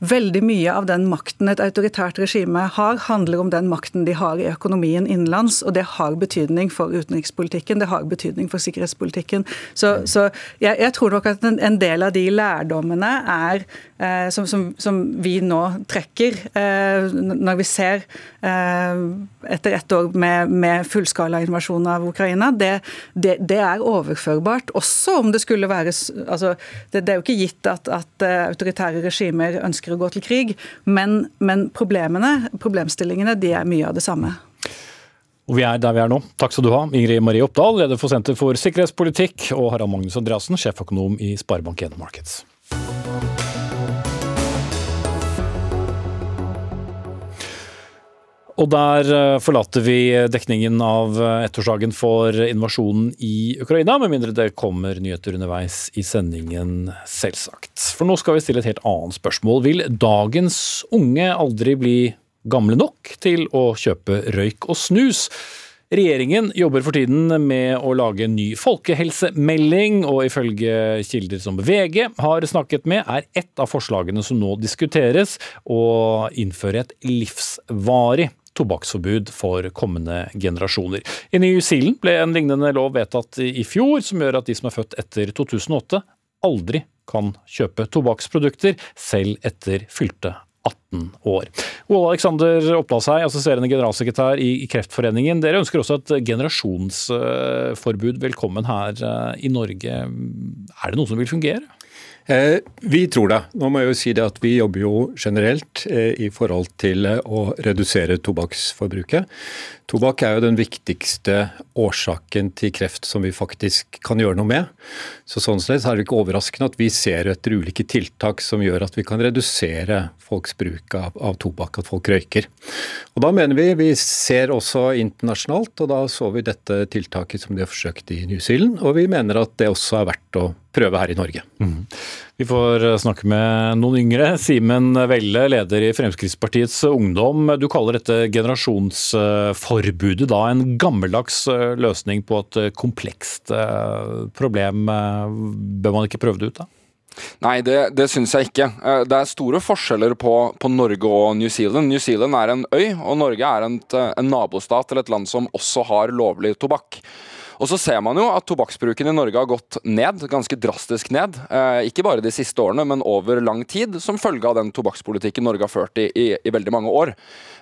J: Veldig mye av den makten et autoritært regime har, handler om den makten de har i økonomien innenlands, og det har betydning for utenrikspolitikken, det har betydning for sikkerhetspolitikken. Så, så jeg, jeg, tror nok at en, en, del av de lærdommene er som, som, som, vi nå trekker, eh, når vi ser eh, etter ett år med, med fullskala invasjon av Ukraina, det det, det, er overførbart. Også om det skulle være altså, det, det, er jo ikke gitt at, at autoritære regimer ønsker å gå til krig, men, men problemene, problemstillingene, de er mye av det samme.
B: Og vi er der vi er nå. Takk skal du ha, Ingrid Marie Oppdal, leder for Senter for sikkerhetspolitikk, og Harald Magnus Andreassen, sjeføkonom i Sparebank1 Markets. Og der eh, forlater vi dekningen av eh, ettårsdagen for invasjonen i Ukraina, med mindre det kommer nyheter underveis i sendingen, selvsagt. For nå skal vi stille et helt annet spørsmål. Vil dagens unge aldri bli gamle nok til å kjøpe røyk og snus? Regjeringen jobber for tiden med å lage en ny folkehelsemelding, og ifølge kilder som VG har snakket med, er ett av forslagene som nå diskuteres, å innføre et livsvarig tobakksforbud for kommende generasjoner. I New Zealand ble en lignende lov vedtatt i fjor, som gjør at de som er født etter 2008, aldri kan kjøpe tobakksprodukter, selv etter fylte 18 år. Ole Alexander Opplasheim, assisterende generalsekretær i Kreftforeningen. Dere ønsker også et generasjonsforbud velkommen her eh, i Norge. Er det noe som vil fungere?
K: Eh, vi tror det. Nå må jeg jo si det at Vi jobber jo generelt eh, i forhold til eh, å redusere tobakksforbruket. Tobakk er jo den viktigste årsaken til kreft som vi faktisk kan gjøre noe med. Så Sånn sett er det ikke overraskende at vi ser etter ulike tiltak som gjør at vi kan redusere folks bruk av, av tobakk, at folk røyker. Og Da mener vi, vi ser også internasjonalt, og da så vi dette tiltaket som de har forsøkt i New Zealand, og vi mener at det også er verdt å prøve her i Norge. Mm.
B: Vi får eh, snakke med noen yngre. Simen Velle, leder i Fremskrittspartiets Ungdom. Du kaller dette generasjonsforbudet da en gammeldags eh, løsning på et eh, komplekst problem. Bør man ikke prøve det ut, da?
L: Nei, det, det syns jeg ikke. Det er store forskjeller på, på, Norge og New Zealand. New Zealand er en øy, og Norge er en, en nabostat eller et land som også har lovlig tobakk. Og så ser man jo at tobakksbruken i Norge har gått ned, ganske drastisk ned. Eh, ikke bare de siste årene, men over lang tid, som følge av den tobakkspolitikken Norge har ført i, i, i veldig mange år.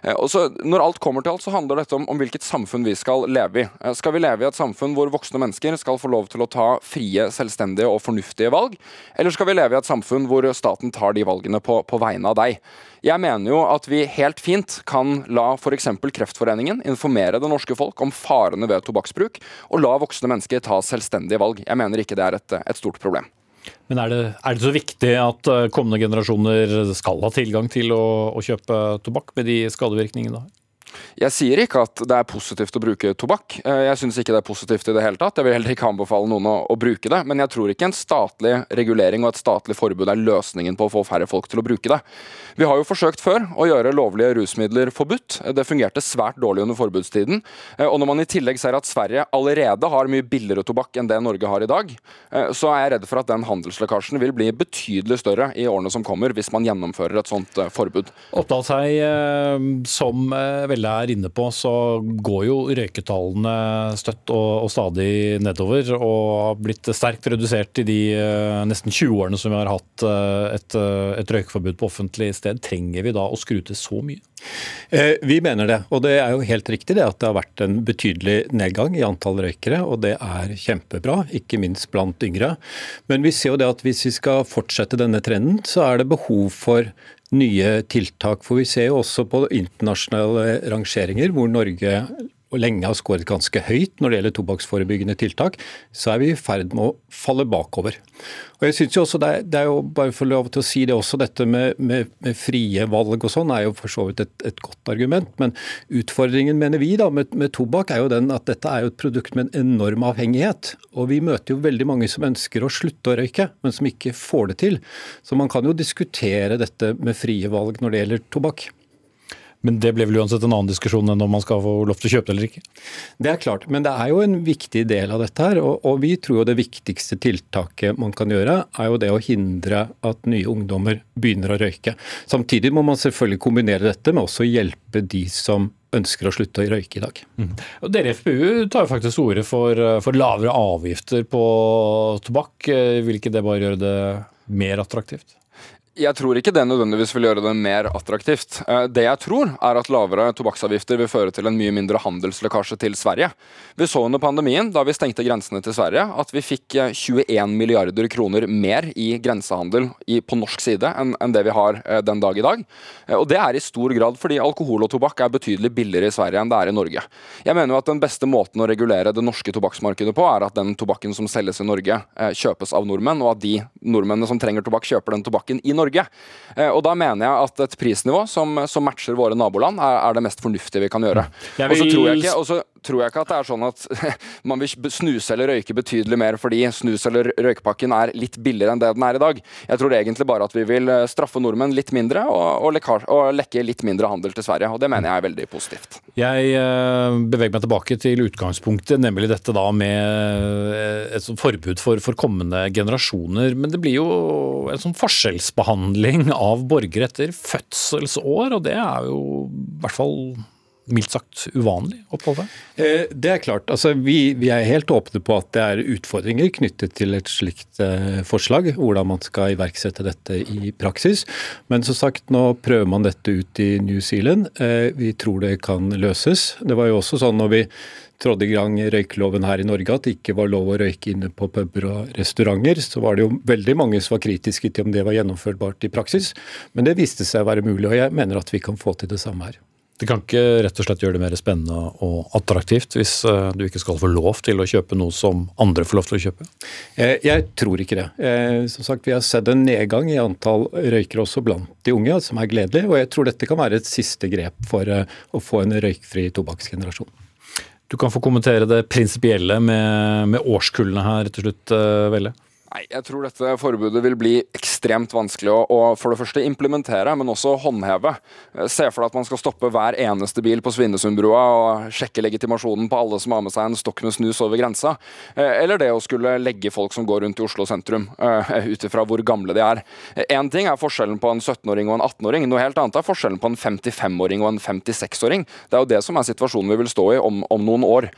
L: Eh, og så Når alt kommer til alt, så handler dette om, om hvilket samfunn vi skal leve i. Eh, skal vi leve i et samfunn hvor voksne mennesker skal få lov til å ta frie, selvstendige og fornuftige valg, eller skal vi leve i et samfunn hvor staten tar de valgene på, på vegne av deg? Jeg mener jo at vi helt fint kan la f.eks. Kreftforeningen informere det norske folk om farene ved tobakksbruk, og la voksne mennesker ta selvstendige valg. Jeg mener ikke det er et, et stort problem.
B: Men er det, er det, så viktig at eh, kommende generasjoner skal ha tilgang til å, å kjøpe tobakk med de skadevirkningene det har?
L: Jeg sier ikke at det er positivt å bruke tobakk. Eh, jeg syns ikke det er positivt i det hele tatt. Jeg vil heller ikke anbefale noen å, å, bruke det. Men jeg tror ikke en statlig regulering og et statlig forbud er løsningen på å få færre folk til å bruke det. Vi har jo forsøkt før å gjøre lovlige rusmidler forbudt. Det fungerte svært dårlig under forbudstiden. Eh, og når man i tillegg ser at Sverige allerede har mye billigere tobakk enn det Norge har i dag, eh, så er jeg redd for at den handelslekkasjen vil bli betydelig større i årene som kommer, hvis man gjennomfører et sånt forbud.
B: Oppdal seg som veldig er inne på, så går jo røyketallene støtt og, og, stadig nedover. Og har blitt sterkt redusert i de uh, nesten 20 årene som vi har hatt uh, et, uh, et røykeforbud på offentlig sted. Trenger vi da å skru til så mye?
K: Vi mener det, og det er jo helt riktig det at det har vært en betydelig nedgang i antall røykere, og det er kjempebra, ikke minst blant yngre. Men vi ser jo det at hvis vi skal fortsette denne trenden, så er det behov for nye tiltak. For vi ser jo også på internasjonale rangeringer hvor Norge og lenge har skåret ganske høyt når det gjelder tobakksforebyggende tiltak, så er vi i ferd med å falle bakover. Og jeg synes jo også det er, det er, jo bare for lov til å si det også, dette med, med, med frie valg og sånn er jo for så vidt et, et, godt argument. Men utfordringen mener vi da med, med, tobakk er jo den at dette er jo et produkt med en enorm avhengighet. Og vi møter jo veldig mange som ønsker å slutte å røyke, men som ikke får det til. Så man kan jo diskutere dette med frie valg når det gjelder tobakk.
B: Men det ble vel uansett en annen diskusjon enn om man skal få lov til å kjøpe det eller ikke?
K: Det er klart, men det er jo en viktig del av dette her. Og, og vi tror jo det viktigste tiltaket man kan gjøre, er jo det å hindre at nye ungdommer begynner å røyke. Samtidig må man selvfølgelig kombinere dette med også å hjelpe de som ønsker å slutte å røyke i dag. Mm.
B: Og dere FPU tar jo faktisk ordet for, for lavere avgifter på tobakk. Vil ikke det bare gjøre det mer attraktivt?
L: Jeg tror ikke det nødvendigvis vil gjøre det mer attraktivt. Eh, det jeg tror, er at lavere tobakksavgifter vil føre til en mye mindre handelslekkasje til Sverige. Vi så under pandemien, da vi stengte grensene til Sverige, at vi fikk 21 eh, milliarder kroner mer i grensehandel på norsk side enn det vi har eh, den dag i dag. Og det er i stor grad fordi alkohol og tobakk er betydelig billigere i Sverige enn det er i Norge. Jeg mener jo at den beste måten å regulere det norske tobakksmarkedet på, er at den tobakken som selges i Norge, kjøpes av nordmenn, og at de nordmennene som trenger tobakk, kjøper den tobakken i Norge. Norge. Eh, og Da mener jeg at et prisnivå som, som matcher våre naboland, er, er, det mest fornuftige vi kan gjøre. Og så tror jeg ikke, tror jeg ikke at det er sånn at (laughs) man vil snuse eller røyke betydelig mer fordi snus- eller røykepakken er litt billigere enn det den er i dag. Jeg tror egentlig bare at vi vil eh, straffe nordmenn litt mindre og, og, og lekke litt mindre handel til Sverige. og Det mener jeg er veldig positivt.
B: Jeg uh, beveger meg tilbake til utgangspunktet, nemlig dette da med eh, et forbud for, for kommende generasjoner. Men det blir jo en sånn forskjellsbehandling av borgere etter fødselsår, og det er jo i hvert fall mildt sagt uvanlig opphold her?
K: Eh, det er klart. Altså, vi, vi, er helt åpne på at det er utfordringer knyttet til et slikt eh, forslag. Hvordan man skal iverksette dette i praksis. Men som sagt, nå prøver man dette ut i New Zealand. Eh, vi tror det kan løses. Det var jo også sånn når vi trådde i gang røykeloven her i Norge, at det ikke var lov å røyke inne på puber og restauranter, så var det jo veldig mange som var kritiske til om det var gjennomførbart i praksis. Men det viste seg å være mulig, og jeg mener at vi kan få til det samme her.
B: Det kan ikke rett og slett gjøre det mer spennende og attraktivt hvis eh, du ikke skal få lov til å kjøpe noe som andre får lov til å kjøpe?
K: Eh, jeg tror ikke det. Eh, som sagt, Vi har sett en nedgang i antall røykere også blant de unge, som er gledelig. Og jeg tror dette kan være et siste grep for å få en røykfri tobakksgenerasjon.
B: Du kan få kommentere det prinsipielle med, med årskullene her til slutt, Velle.
L: Nei, Jeg tror dette forbudet vil bli ekstremt vanskelig å, å, for det første implementere, men også håndheve. Eh, se for deg at man skal stoppe hver eneste bil på Svinesundbrua og sjekke legitimasjonen på alle som har med seg en stokk med snus over grensa. Eh, eller det å skulle legge folk som går rundt i Oslo sentrum, uh, ut ifra hvor gamle de er. Én ting er forskjellen på en 17-åring og en 18-åring, noe helt annet er forskjellen på en 55-åring og en 56-åring. Det er jo det som er situasjonen vi vil stå i om, om noen år.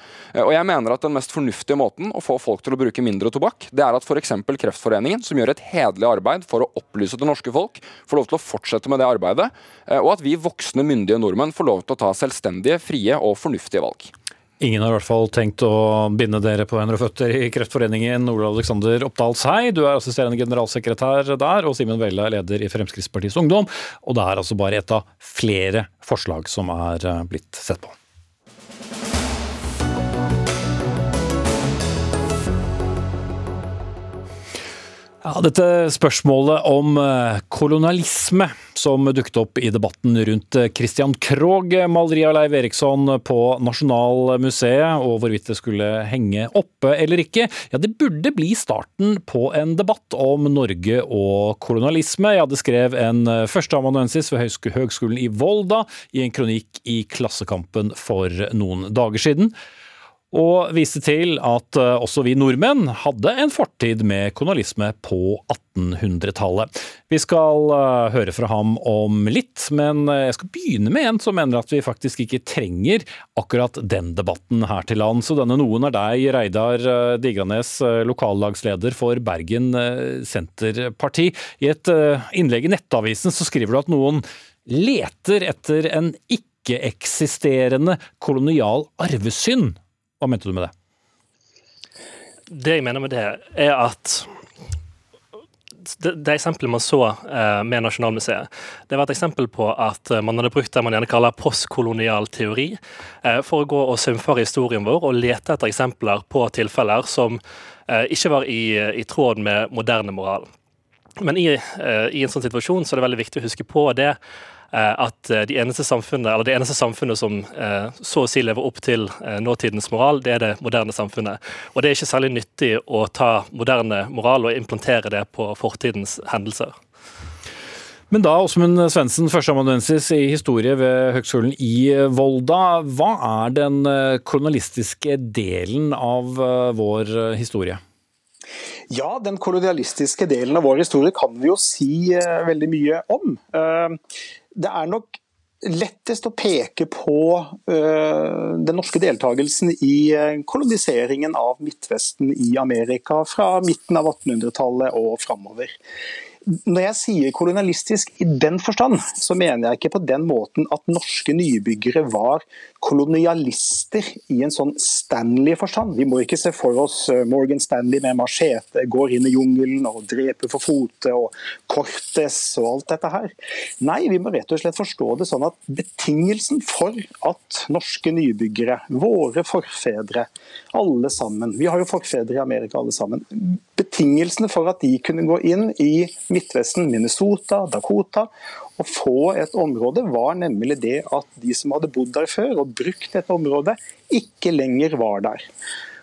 L: Og jeg mener at den mest fornuftige måten å få folk til å bruke mindre tobakk, det er at f.eks. Kreftforeningen, som gjør et hederlig arbeid for å opplyse det norske folk, får lov til å fortsette med det arbeidet, eh, og at vi voksne, myndige nordmenn får lov til å ta selvstendige, frie og fornuftige valg.
B: Ingen har i hvert fall tenkt å binde dere på hender og føtter i Kreftforeningen. Ole Alexander Oppdal Sei, du er assisterende generalsekretær der, og Simen Velle er leder i Fremskrittspartiets Ungdom. Og det er altså bare et av flere forslag som er eh, blitt sett på. Ja, dette spørsmålet om eh, kolonialisme som dukket opp i debatten rundt eh, Christian Krogh-maleriet av Leiv Eriksson på Nasjonalmuseet, og hvorvidt det skulle henge oppe eller ikke, ja, det burde bli starten på en debatt om Norge og kolonialisme. Ja, det skrev en eh, førsteamanuensis ved Høgskolen i Volda i en kronikk i Klassekampen for noen dager siden og viste til at eh, også vi nordmenn hadde en fortid med kolonialisme på 1800-tallet. Vi skal eh, høre fra ham om litt, men eh, jeg skal begynne med en som mener at vi faktisk ikke trenger akkurat den debatten her til land. Så denne noen er deg, Reidar Digranes, lokallagsleder for Bergen Senterparti. I et innlegg i Nettavisen så skriver du at noen leter etter en ikke-eksisterende kolonial arvesynd. Hva mente du med det?
M: Det jeg mener med det, er at det, eksempelet man så eh, med Nasjonalmuseet, det var et eksempel på at man hadde brukt det man gjerne kaller postkolonial teori, eh, for å gå og symfare historien vår og lete etter eksempler på tilfeller som eh, ikke var i, i, tråd med moderne moral. Men i, eh, i en sånn situasjon så er det veldig viktig å huske på det Eh, at eh, de eneste eller det eneste samfunnet som eh, så å si lever opp til nåtidens moral, det er det moderne samfunnet. Og det er ikke særlig nyttig å ta moderne moral og implantere det på fortidens hendelser.
B: Men da, Åsmund Svendsen, førsteamanuensis i historie ved Høgskolen i Volda. Hva er den kolonialistiske delen av vår historie?
N: Ja, den kolonialistiske delen av vår historie kan vi jo si veldig mye om det er nok lettest å peke på uh, den norske deltakelsen i uh, koloniseringen av Midtvesten i Amerika fra midten av 1800-tallet og framover. Når jeg sier kolonialistisk i den forstand, så mener jeg ikke på den måten at norske nybyggere var kolonialister i en sånn Stanley-forstand. Vi må ikke se for oss eh, Morgan Stanley med machete, går inn i jungelen og dreper for fote, og Cortes og alt dette her. Nei, vi må rett og slett forstå det sånn at betingelsen for at norske nybyggere, våre forfedre, alle sammen, vi har jo forfedre i Amerika alle sammen, betingelsene for at de kunne gå inn i Midtvesten, Minnesota, Dakota å få et område, var nemlig det at de som hadde bodd der før og brukt dette området, ikke lenger var der.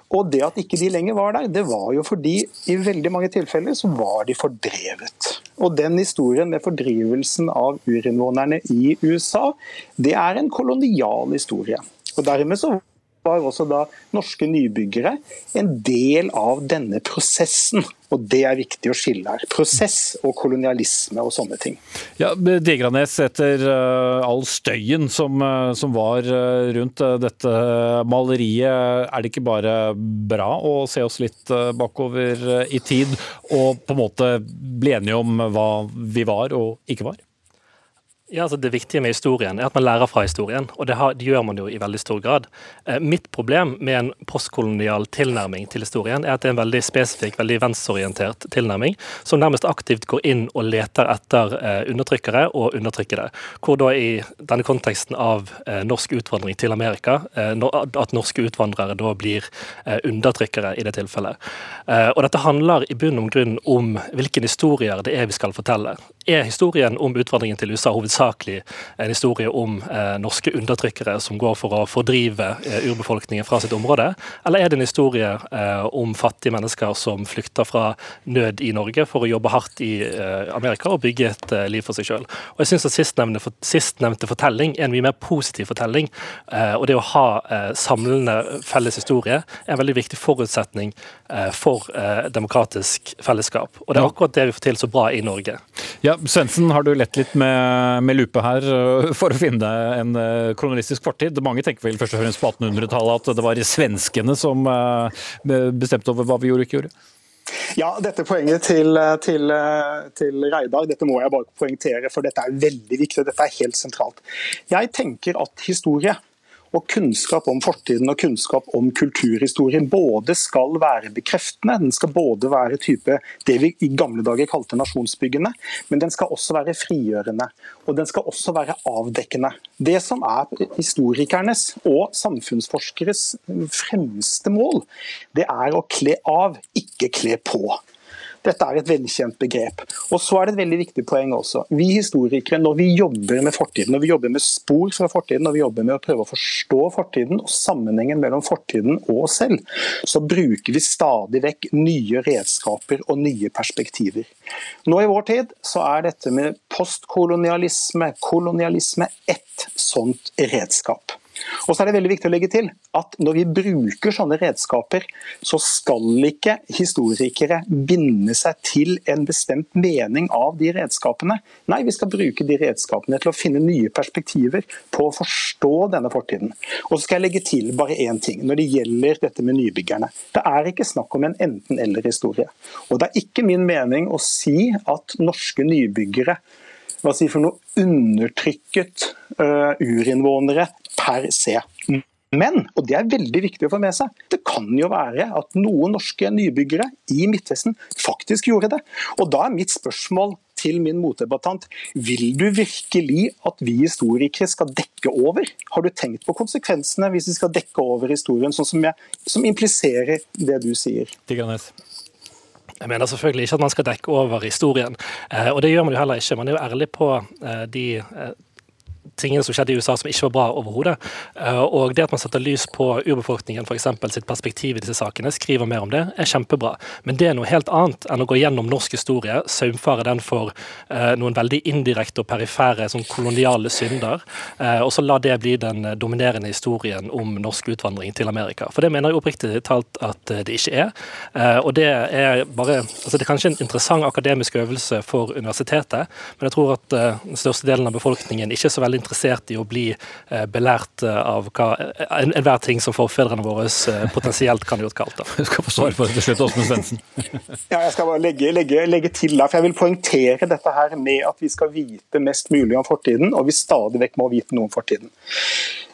N: Og det at ikke de lenger var der, det var jo fordi i veldig mange tilfeller så var de fordrevet. Og den historien med fordrivelsen av urinnvånerne i USA, det er en kolonial historie. Og dermed så var også da norske nybyggere en del av denne prosessen. Og det er viktig å skille her. Prosess og kolonialisme og sånne ting.
B: Ja, Digranes, etter uh, all støyen som, uh, som var uh, rundt dette maleriet, er det ikke bare bra å se oss litt bakover i tid og på en måte bli enige om hva vi var og ikke var?
M: Ja, altså Det viktige med historien er at man lærer fra historien, og det, har, det gjør man jo i veldig stor grad. Eh, mitt problem med en postkolonial tilnærming til historien er at det er en veldig spesifikk, veldig venstreorientert tilnærming, som nærmest aktivt går inn og leter etter eh, undertrykkere og undertrykkede. Hvor da i denne konteksten av eh, norsk utvandring til Amerika, eh, at norske utvandrere da blir eh, undertrykkere i det tilfellet. Eh, og dette handler i bunn og grunn om hvilken historier det er vi skal fortelle. Er historien om utvandringen til USA hovedsakelig hovedsakelig en historie om eh, norske undertrykkere som går for å fordrive eh, urbefolkningen fra sitt område, eller er det en historie eh, om fattige mennesker som flykter fra nød i Norge for å jobbe hardt i Amerika og bygge et liv for seg sjøl? Jeg syns at sistnevnte, for, sistnevnte, fortelling er en mye mer positiv fortelling, og det å ha samlende felles historie er en veldig viktig forutsetning for demokratisk fellesskap. Og det er akkurat det vi får til så bra i Norge.
B: Ja, Svendsen, har du lett litt med med lupe her øh, for å finne en øh, kronologistisk fortid. Mange tenker vel først og fremst på 1800-tallet at det var svenskene som øh, bestemte over hva vi gjorde og ikke gjorde.
N: Ja, dette poenget til, til, til, Reidar dette må jeg bare poengtere, for dette er veldig viktig. Dette er helt sentralt. Jeg tenker at historie og kunnskap om fortiden og kunnskap om kulturhistorien både skal være bekreftende, den skal både være type det vi i gamle dager kalte nasjonsbyggende, men den skal også være frigjørende. Og den skal også være avdekkende. Det som er historikernes og samfunnsforskeres fremste mål, det er å kle av, ikke kle på. Dette er et velkjent begrep. Og så er det et veldig viktig poeng også. Vi historikere, når vi jobber med fortiden, når vi jobber med spor fra fortiden, når vi jobber med å prøve å forstå fortiden og sammenhengen mellom fortiden og oss selv, så bruker vi stadig vekk nye redskaper og nye perspektiver. Nå i vår tid så er dette med postkolonialisme, kolonialisme, ett sånt redskap. Og så er det veldig viktig å legge til at når vi bruker sånne redskaper, så skal ikke historikere binde seg til en bestemt mening av de redskapene. Nei, vi skal bruke de redskapene til å finne nye perspektiver på å forstå denne fortiden. Og så skal jeg legge til bare én ting når det gjelder dette med nybyggerne. Det er ikke snakk om en enten-eller-historie. Og det er ikke min mening å si at norske nybyggere hva si for noe undertrykket uh, urinnvånere per se. Men, og det er veldig viktig å få med seg, det kan jo være at noen norske nybyggere i Midtvesten faktisk gjorde det. Og da er mitt spørsmål til min motdebattant, vil du virkelig at vi historikere skal dekke over? Har du tenkt på konsekvensene hvis vi skal dekke over historien, sånn som, jeg, som impliserer det du sier?
B: Tigranes.
M: Jeg mener selvfølgelig ikke at man skal dekke over historien, eh, og det gjør man jo heller ikke. Man er jo ærlig på eh, de eh, tingene som skjedde i USA som ikke var bra overhodet. Eh, og det at man setter lys på urbefolkningen eksempel, sitt perspektiv i disse sakene, skriver mer om det, er kjempebra. Men det er noe helt annet enn å gå gjennom norsk historie, saumfare den for uh, noen veldig indirekte og perifere sånn koloniale synder, uh, og så la det bli den dominerende historien om norsk utvandring til Amerika. For det mener jeg oppriktig talt at det ikke er. Og det er bare altså Det er kanskje en interessant akademisk øvelse for universitetet, men jeg tror at den største delen av befolkningen ikke er så veldig interessert i å bli eh, belært eh, av hva enhver ting som forfedrene våre eh, potensielt kan gjort kaldt.
B: Du skal få svar på det til slutt, Åsmund Svendsen.
N: ja, jeg skal bare legge, legge, legge til der, for jeg vil poengtere dette her med at vi skal vite mest mulig om fortiden, og vi stadig vekk må vite noe om fortiden.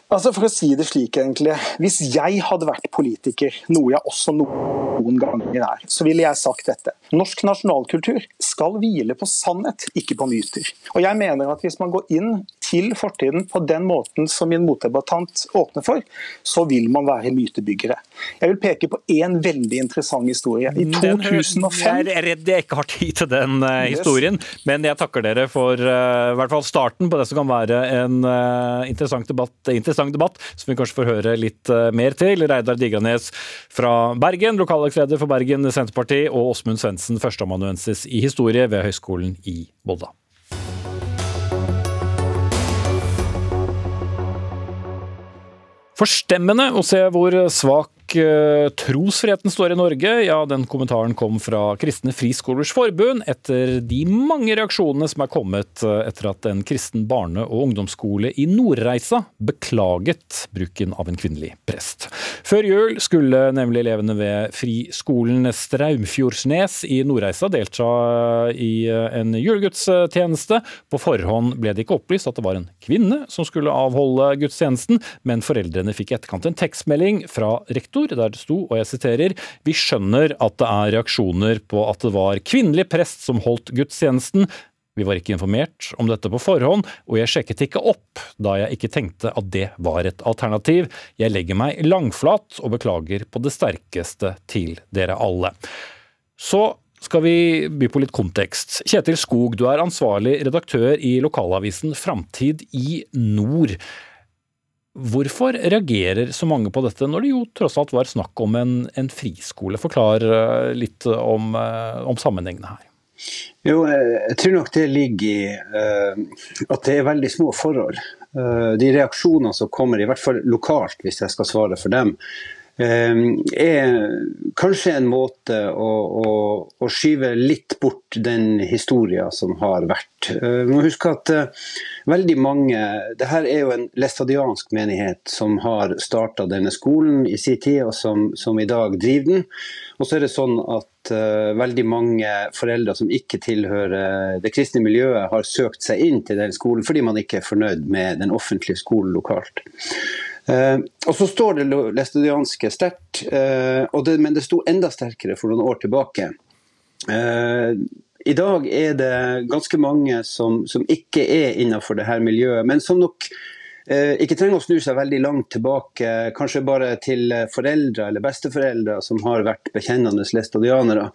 N: Altså For å si det slik, egentlig. Hvis jeg hadde vært politiker, noe jeg også noen ganger er, så ville jeg sagt dette. Norsk nasjonalkultur skal hvile på sannhet, ikke på myter. Og jeg mener at hvis man går inn til fortiden på den måten som min motdebattant åpner for, så vil man være mytebyggere. Jeg vil peke på én veldig interessant historie. I 2005
B: Jeg er redd jeg ikke har tid til den uh, historien, men jeg takker dere for uh, i hvert fall starten på det som kan være en uh, interessant, debatt, interessant, debatt, som vi kanskje får høre litt mer til. Reidar Digranes fra Bergen, lokallagsleder for Bergen Senterparti, og Åsmund Svendsen, førsteamanuensis i historie ved Høgskolen i Volda. Forstemmende å se hvor svak Eh, trosfriheten står i Norge, ja, den kommentaren kom fra Kristne Friskolers Forbund etter de mange reaksjonene som er kommet eh, etter at en kristen barne- og ungdomsskole i Nordreisa beklaget bruken av en kvinnelig prest. Før jul skulle nemlig elevene ved friskolen Straumfjordsnes i Nordreisa delta i eh, en julegudstjeneste. På forhånd ble det ikke opplyst at det var en kvinne som skulle avholde gudstjenesten, men foreldrene fikk etterkant en tekstmelding fra rektor rektor, der det sto, og jeg siterer, vi skjønner at det er reaksjoner på at det var kvinnelig prest som holdt gudstjenesten. Vi var ikke informert om dette på forhånd, og jeg sjekket ikke opp da jeg ikke tenkte at det var et alternativ. Jeg legger meg langflat og beklager på det sterkeste til dere alle. Så skal vi by på litt kontekst. Kjetil Skog, du er ansvarlig redaktør i lokalavisen Framtid i nord. Hvorfor reagerer så mange på dette, når det jo tross alt var snakk om en, en friskole? Forklar eh, litt om, eh, om, sammenhengene her.
O: Jo, eh, jeg tror nok det ligger i uh, at det er veldig små forhold. Uh, de reaksjonene som kommer, i hvert fall lokalt, hvis jeg skal svare for dem, er kanskje en måte å, å, å skyve litt bort den historien som har vært. Eh, vi må huske at uh, veldig mange det her er jo en læstadiansk menighet som har starta denne skolen i sin tid, og som, som, i dag driver den. Og så er det sånn at uh, veldig mange foreldre som ikke tilhører det kristne miljøet, har søkt seg inn til den skolen fordi man ikke er fornøyd med den offentlige skolen lokalt. Eh, og så står det læstadianske sterkt, eh, men det sto enda sterkere for noen år tilbake. Eh, I dag er det ganske mange som, som ikke er innenfor dette miljøet, men som nok eh, ikke trenger å snu seg veldig langt tilbake, kanskje bare til foreldre eller besteforeldre som har vært bekjennende læstadianere.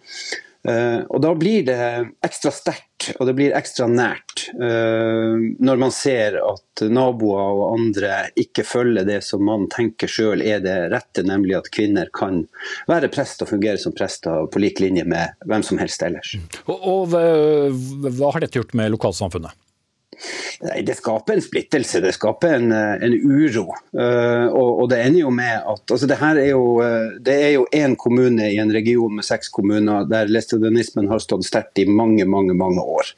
O: Uh, og Da blir det ekstra sterkt og det blir ekstra nært uh, når man ser at naboer og andre ikke følger det som man tenker sjøl er det rette, nemlig at kvinner kan være prest og fungere som prester på lik linje med hvem som helst ellers.
B: Og, og Hva har dette gjort med lokalsamfunnet?
O: Nei, Det skaper en splittelse, det skaper en, eh, en uro. Uh, og, og, det ender jo med at altså det her er jo uh, det er jo én kommune i en region med seks kommuner der læstadianismen har stått sterkt i mange, mange, mange år.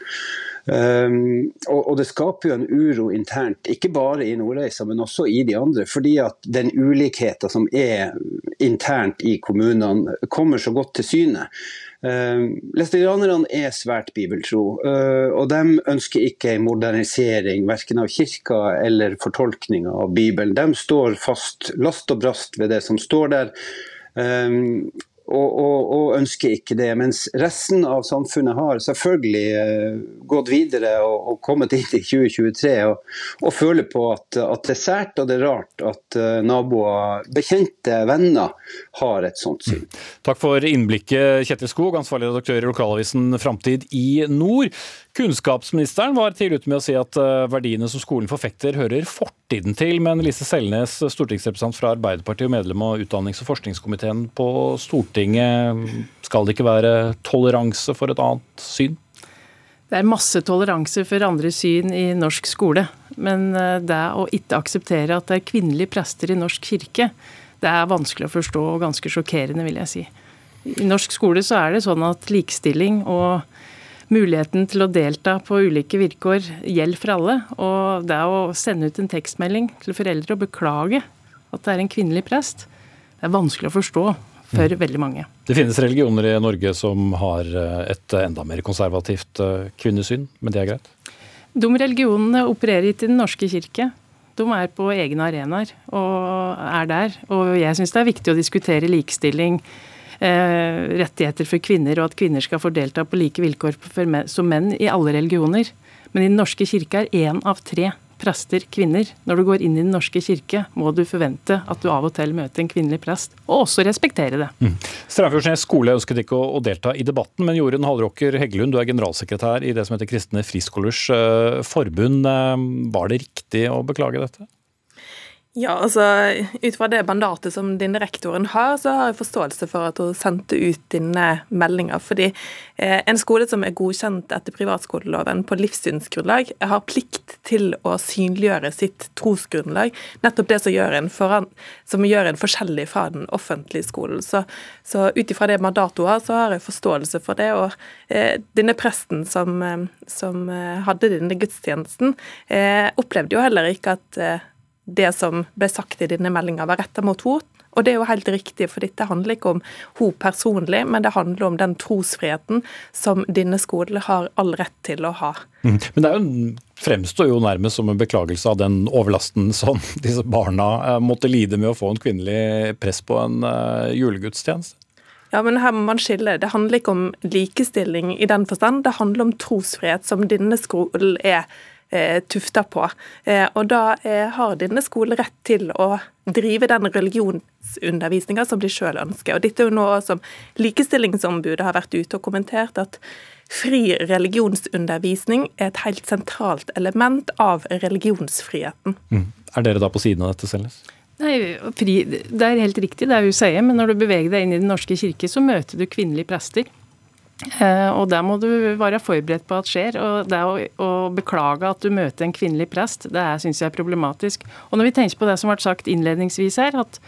O: Um, og, og, det skaper jo en uro internt, ikke bare i Nordreisa, men også i de andre. Fordi at den ulikheten som er internt i kommunene, kommer så godt til syne. Uh, Læstadianerne er svært bibeltro, uh, og de ønsker ikke en modernisering verken av kirka eller fortolkninga av Bibelen. De står fast last og brast ved det som står der. Og, og, og, ønsker ikke det. Mens resten av samfunnet har selvfølgelig uh, gått videre og, og, kommet inn i 2023 og, føler på at, at, det er sært og det er rart at uh, naboer, bekjente, venner har et sånt syn. Mm.
B: Takk for innblikket, Kjetil Skog, ansvarlig redaktør i lokalavisen Framtid i nord. Kunnskapsministeren var tidlig ute med å si at eh, verdiene som skolen forfekter, hører fortiden til. Men Lise Selnes, stortingsrepresentant fra Arbeiderpartiet og medlem av utdannings- og forskningskomiteen på Stortinget, skal det ikke være toleranse for et annet syn?
P: Det er masse toleranse for andre syn i norsk skole. Men eh, det å ikke akseptere at det er kvinnelige prester i norsk kirke, det er vanskelig å forstå og ganske sjokkerende, vil jeg si. I norsk skole så er det sånn at likestilling og muligheten til å delta på ulike vilkår gjelder for alle. Og det å sende ut en tekstmelding til foreldre og beklage at det er en kvinnelig prest, det er vanskelig å forstå for mm. veldig mange.
B: Det finnes religioner i Norge som har eh, et enda mer konservativt eh, kvinnesyn, men det er greit?
P: De religionene opererer ikke i Den norske kirke. De er på egne arenaer og er der. Og jeg syns det er viktig å diskutere likestilling Eh, rettigheter for kvinner, og at kvinner skal få delta på like vilkår som menn i alle religioner. Men i Den norske kirke er én av tre prester kvinner. Når du går inn i Den norske kirke, må du forvente at du av og til møter en kvinnelig prest, og også respektere det. Mm.
B: Strandfjordsnes skole ønsket ikke å, å, delta i debatten, men Jorunn Hallråker Heggelund, du er generalsekretær i det som heter Kristne Friskolers uh, forbund. Uh, var det riktig å beklage dette?
Q: Ja, altså Ut fra det mandatet som denne rektoren har, så har jeg forståelse for at hun sendte ut denne meldinga. Fordi eh, en skole som er godkjent etter privatskoleloven på livssynsgrunnlag, har plikt til å synliggjøre sitt trosgrunnlag. Nettopp det som gjør en, foran, som gjør en forskjellig fra den offentlige skolen. Så, så ut ifra det mandatet hun har, så har jeg forståelse for det. Og eh, denne presten som, eh, som eh, hadde denne gudstjenesten, eh, opplevde jo heller ikke at eh, det som ble sagt i denne meldinga, var retta mot henne. Og det er jo helt riktig, for dette handler ikke om hun personlig, men det handler om den trosfriheten som denne skolen har all rett til å ha.
B: Mm. Men det jo, fremstår jo nærmest som en beklagelse av den overlasten som (laughs) disse barna eh, måtte lide med å få en kvinnelig press på en uh, julegudstjeneste.
Q: Ja, men her må man skille. Det handler ikke om likestilling i den forstand. Det handler om trosfrihet, som denne skolen er eh, tufta på. Eh, og da eh, har denne skolen rett til å drive den religionsundervisninga som de sjøl ønsker. Og dette er jo noe som Likestillingsombudet har vært ute og kommentert, at fri religionsundervisning er et helt sentralt element av religionsfriheten.
B: Mm. Er dere da på siden av dette, Selnes?
P: Nei, fri, Det er helt riktig, det er hun sier, men når du beveger deg inn i Den norske kirke, så møter du kvinnelige prester. Eh, og der må du være forberedt på at skjer. Og det å, å beklage at du møter en kvinnelig prest, det syns jeg er problematisk. Og når vi tenker på det som ble sagt innledningsvis her, at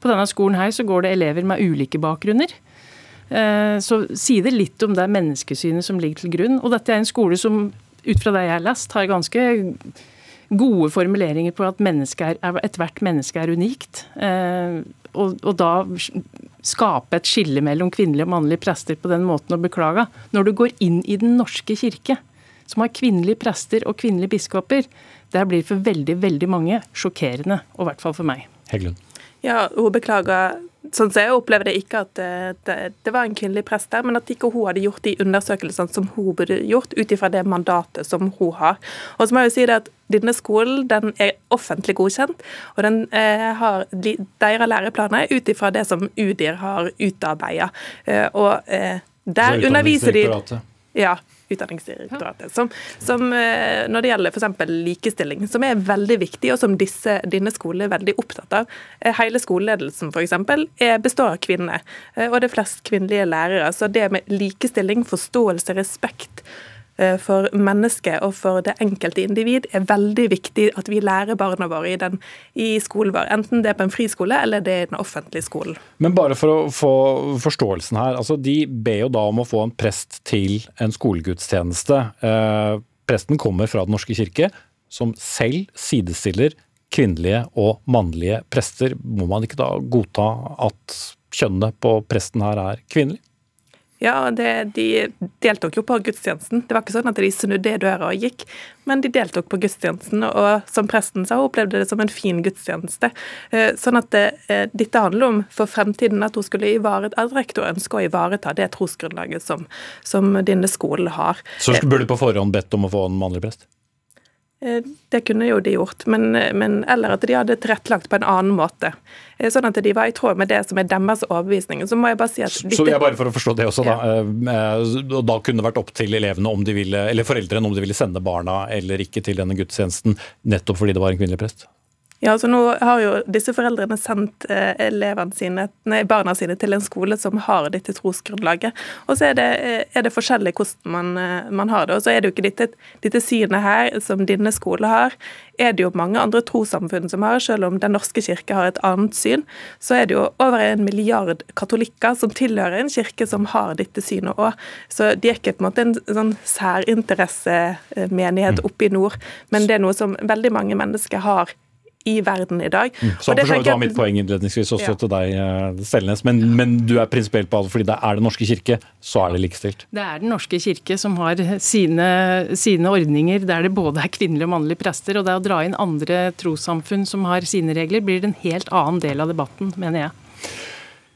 P: på denne skolen her så går det elever med ulike bakgrunner. Eh, så sier det litt om det menneskesynet som ligger til grunn. Og dette er en skole som ut fra det jeg har lest, har ganske gode formuleringer på at ethvert menneske er unikt. Og, og, da skape et skille mellom kvinnelige og mannlige prester på den måten å beklage. Når du går inn i Den norske kirke, som har kvinnelige prester og kvinnelige biskoper, det blir for veldig, veldig mange sjokkerende, og i hvert fall for meg.
B: Heggelund.
Q: Ja, hun beklager sånn som jeg opplevde ikke at det, det, det, var en kvinnelig prest der, men at ikke hun hadde gjort de undersøkelsene som hun burde gjort, ut ifra det mandatet som hun har. Og så må jeg jo si det at denne skolen den er offentlig godkjent, og den eh, har de, deres læreplaner ut ifra det som UDIR har utarbeida. Eh, og eh, der underviser de ja, Utdanningsdirektoratet. Som, som, eh, når det gjelder f.eks. likestilling, som er veldig viktig, og som disse, dine skoler er veldig opptatt av. Eh, hele skoleledelsen f.eks. består av kvinner, eh, og det er flest kvinnelige lærere. Så det med likestilling, forståelse, respekt for mennesket og for det enkelte individ er veldig viktig at vi lærer barna våre i, den, i skolen vår. Enten det er på en friskole eller det er i den offentlige skolen.
B: Men bare for å få forståelsen her. altså De ber jo da om å få en prest til en skolegudstjeneste. Eh, presten kommer fra Den norske kirke, som selv sidestiller kvinnelige og mannlige prester. Må man ikke da godta at kjønnet på presten her er kvinnelig?
Q: Ja, det, de deltok jo på gudstjenesten. Det var ikke sånn at de snudde døra og gikk, men de deltok på gudstjenesten. Og som presten sa, hun opplevde det som en fin gudstjeneste. Eh, sånn at det, eh, dette handler om for fremtiden at hun skulle ivareta, at rektor ønsker å ivareta det trosgrunnlaget som, som denne skolen har.
B: Så burde du på forhånd bedt om å få en mannlig prest?
Q: Eh, det kunne jo de gjort, men, men, eller at de hadde tilrettelagt på en annen måte. Eh, sånn at de var i tråd med det som er deres overbevisning. Så må jeg bare si at...
B: Dette... Så jeg bare for å forstå det også, da. Ja. Eh, da kunne det vært opp til elevene om de ville, eller foreldrene om de ville sende barna eller ikke til denne gudstjenesten, nettopp fordi det var en kvinnelig prest?
Q: Ja, så Nå har jo disse foreldrene sendt eh, sine, nei, barna sine til en skole som har dette trosgrunnlaget. Og så er det, eh, er det forskjellig hvordan man, eh, man, har det. Og så er det jo ikke dette, dette synet her som dine skoler har, er det jo mange andre trossamfunn som har. Selv om Den norske kirke har et annet syn, så er det jo over en milliard katolikker som tilhører en kirke som har dette synet òg. Så de er ikke på en måte en sånn særinteressemenighet oppe i nord, men det er noe som veldig mange mennesker har i verden i dag. Mm.
B: Så for så vidt var mitt poeng innledningsvis også ja. til deg, eh, Selnes. Men, men, du er prinsipielt på at fordi det er Den norske kirke, så er det likestilt?
P: Det er Den norske kirke som har sine, sine ordninger der det både er kvinnelige og mannlige prester. Og det å dra inn andre trossamfunn som har sine regler, blir en helt annen del av debatten, mener jeg.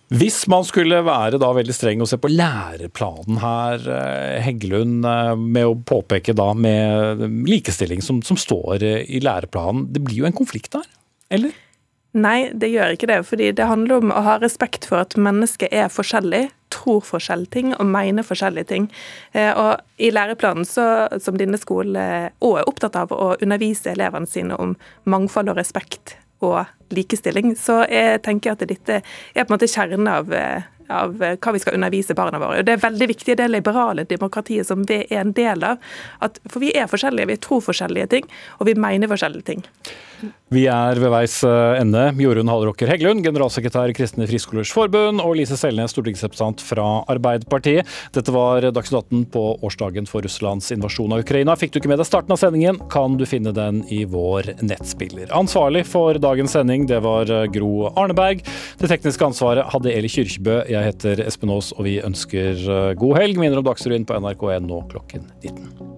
B: Hvis man skulle være da veldig streng og se på læreplanen her, eh, Heggelund, eh, med å påpeke da med likestilling som, som står eh, i læreplanen, det blir jo en konflikt der, eller?
Q: Nei, det gjør ikke det. fordi det handler om å ha respekt for at mennesket er forskjellig, tror forskjellige ting og mener forskjellige ting. Og I læreplanen, så, som denne skolen òg er opptatt av, å undervise elevene sine om mangfold og respekt og likestilling, så jeg tenker at dette er på en måte kjernen av av hva vi skal undervise barna våre. Og Det er veldig viktig det liberale demokratiet som vi er en del av. At, for vi er forskjellige, vi tror forskjellige ting, og vi mener forskjellige ting.
B: Vi er ved veis eh, ende. Jorunn Hallråker Heggelund, generalsekretær i Kristne Friskolers Forbund, og Lise Selnes, stortingsrepresentant fra Arbeiderpartiet. Dette var Dagsnytt 18 på årsdagen for Russlands invasjon av Ukraina. Fikk du ikke med deg starten av sendingen, kan du finne den i vår nettspiller. Ansvarlig for dagens sending, det var eh, Gro Arneberg. Det tekniske ansvaret hadde Eli Kyrkjebø. Jeg heter Espen Aas, og vi ønsker eh, god helg. Minner om Dagsrevyen på NRK1 nå klokken 19.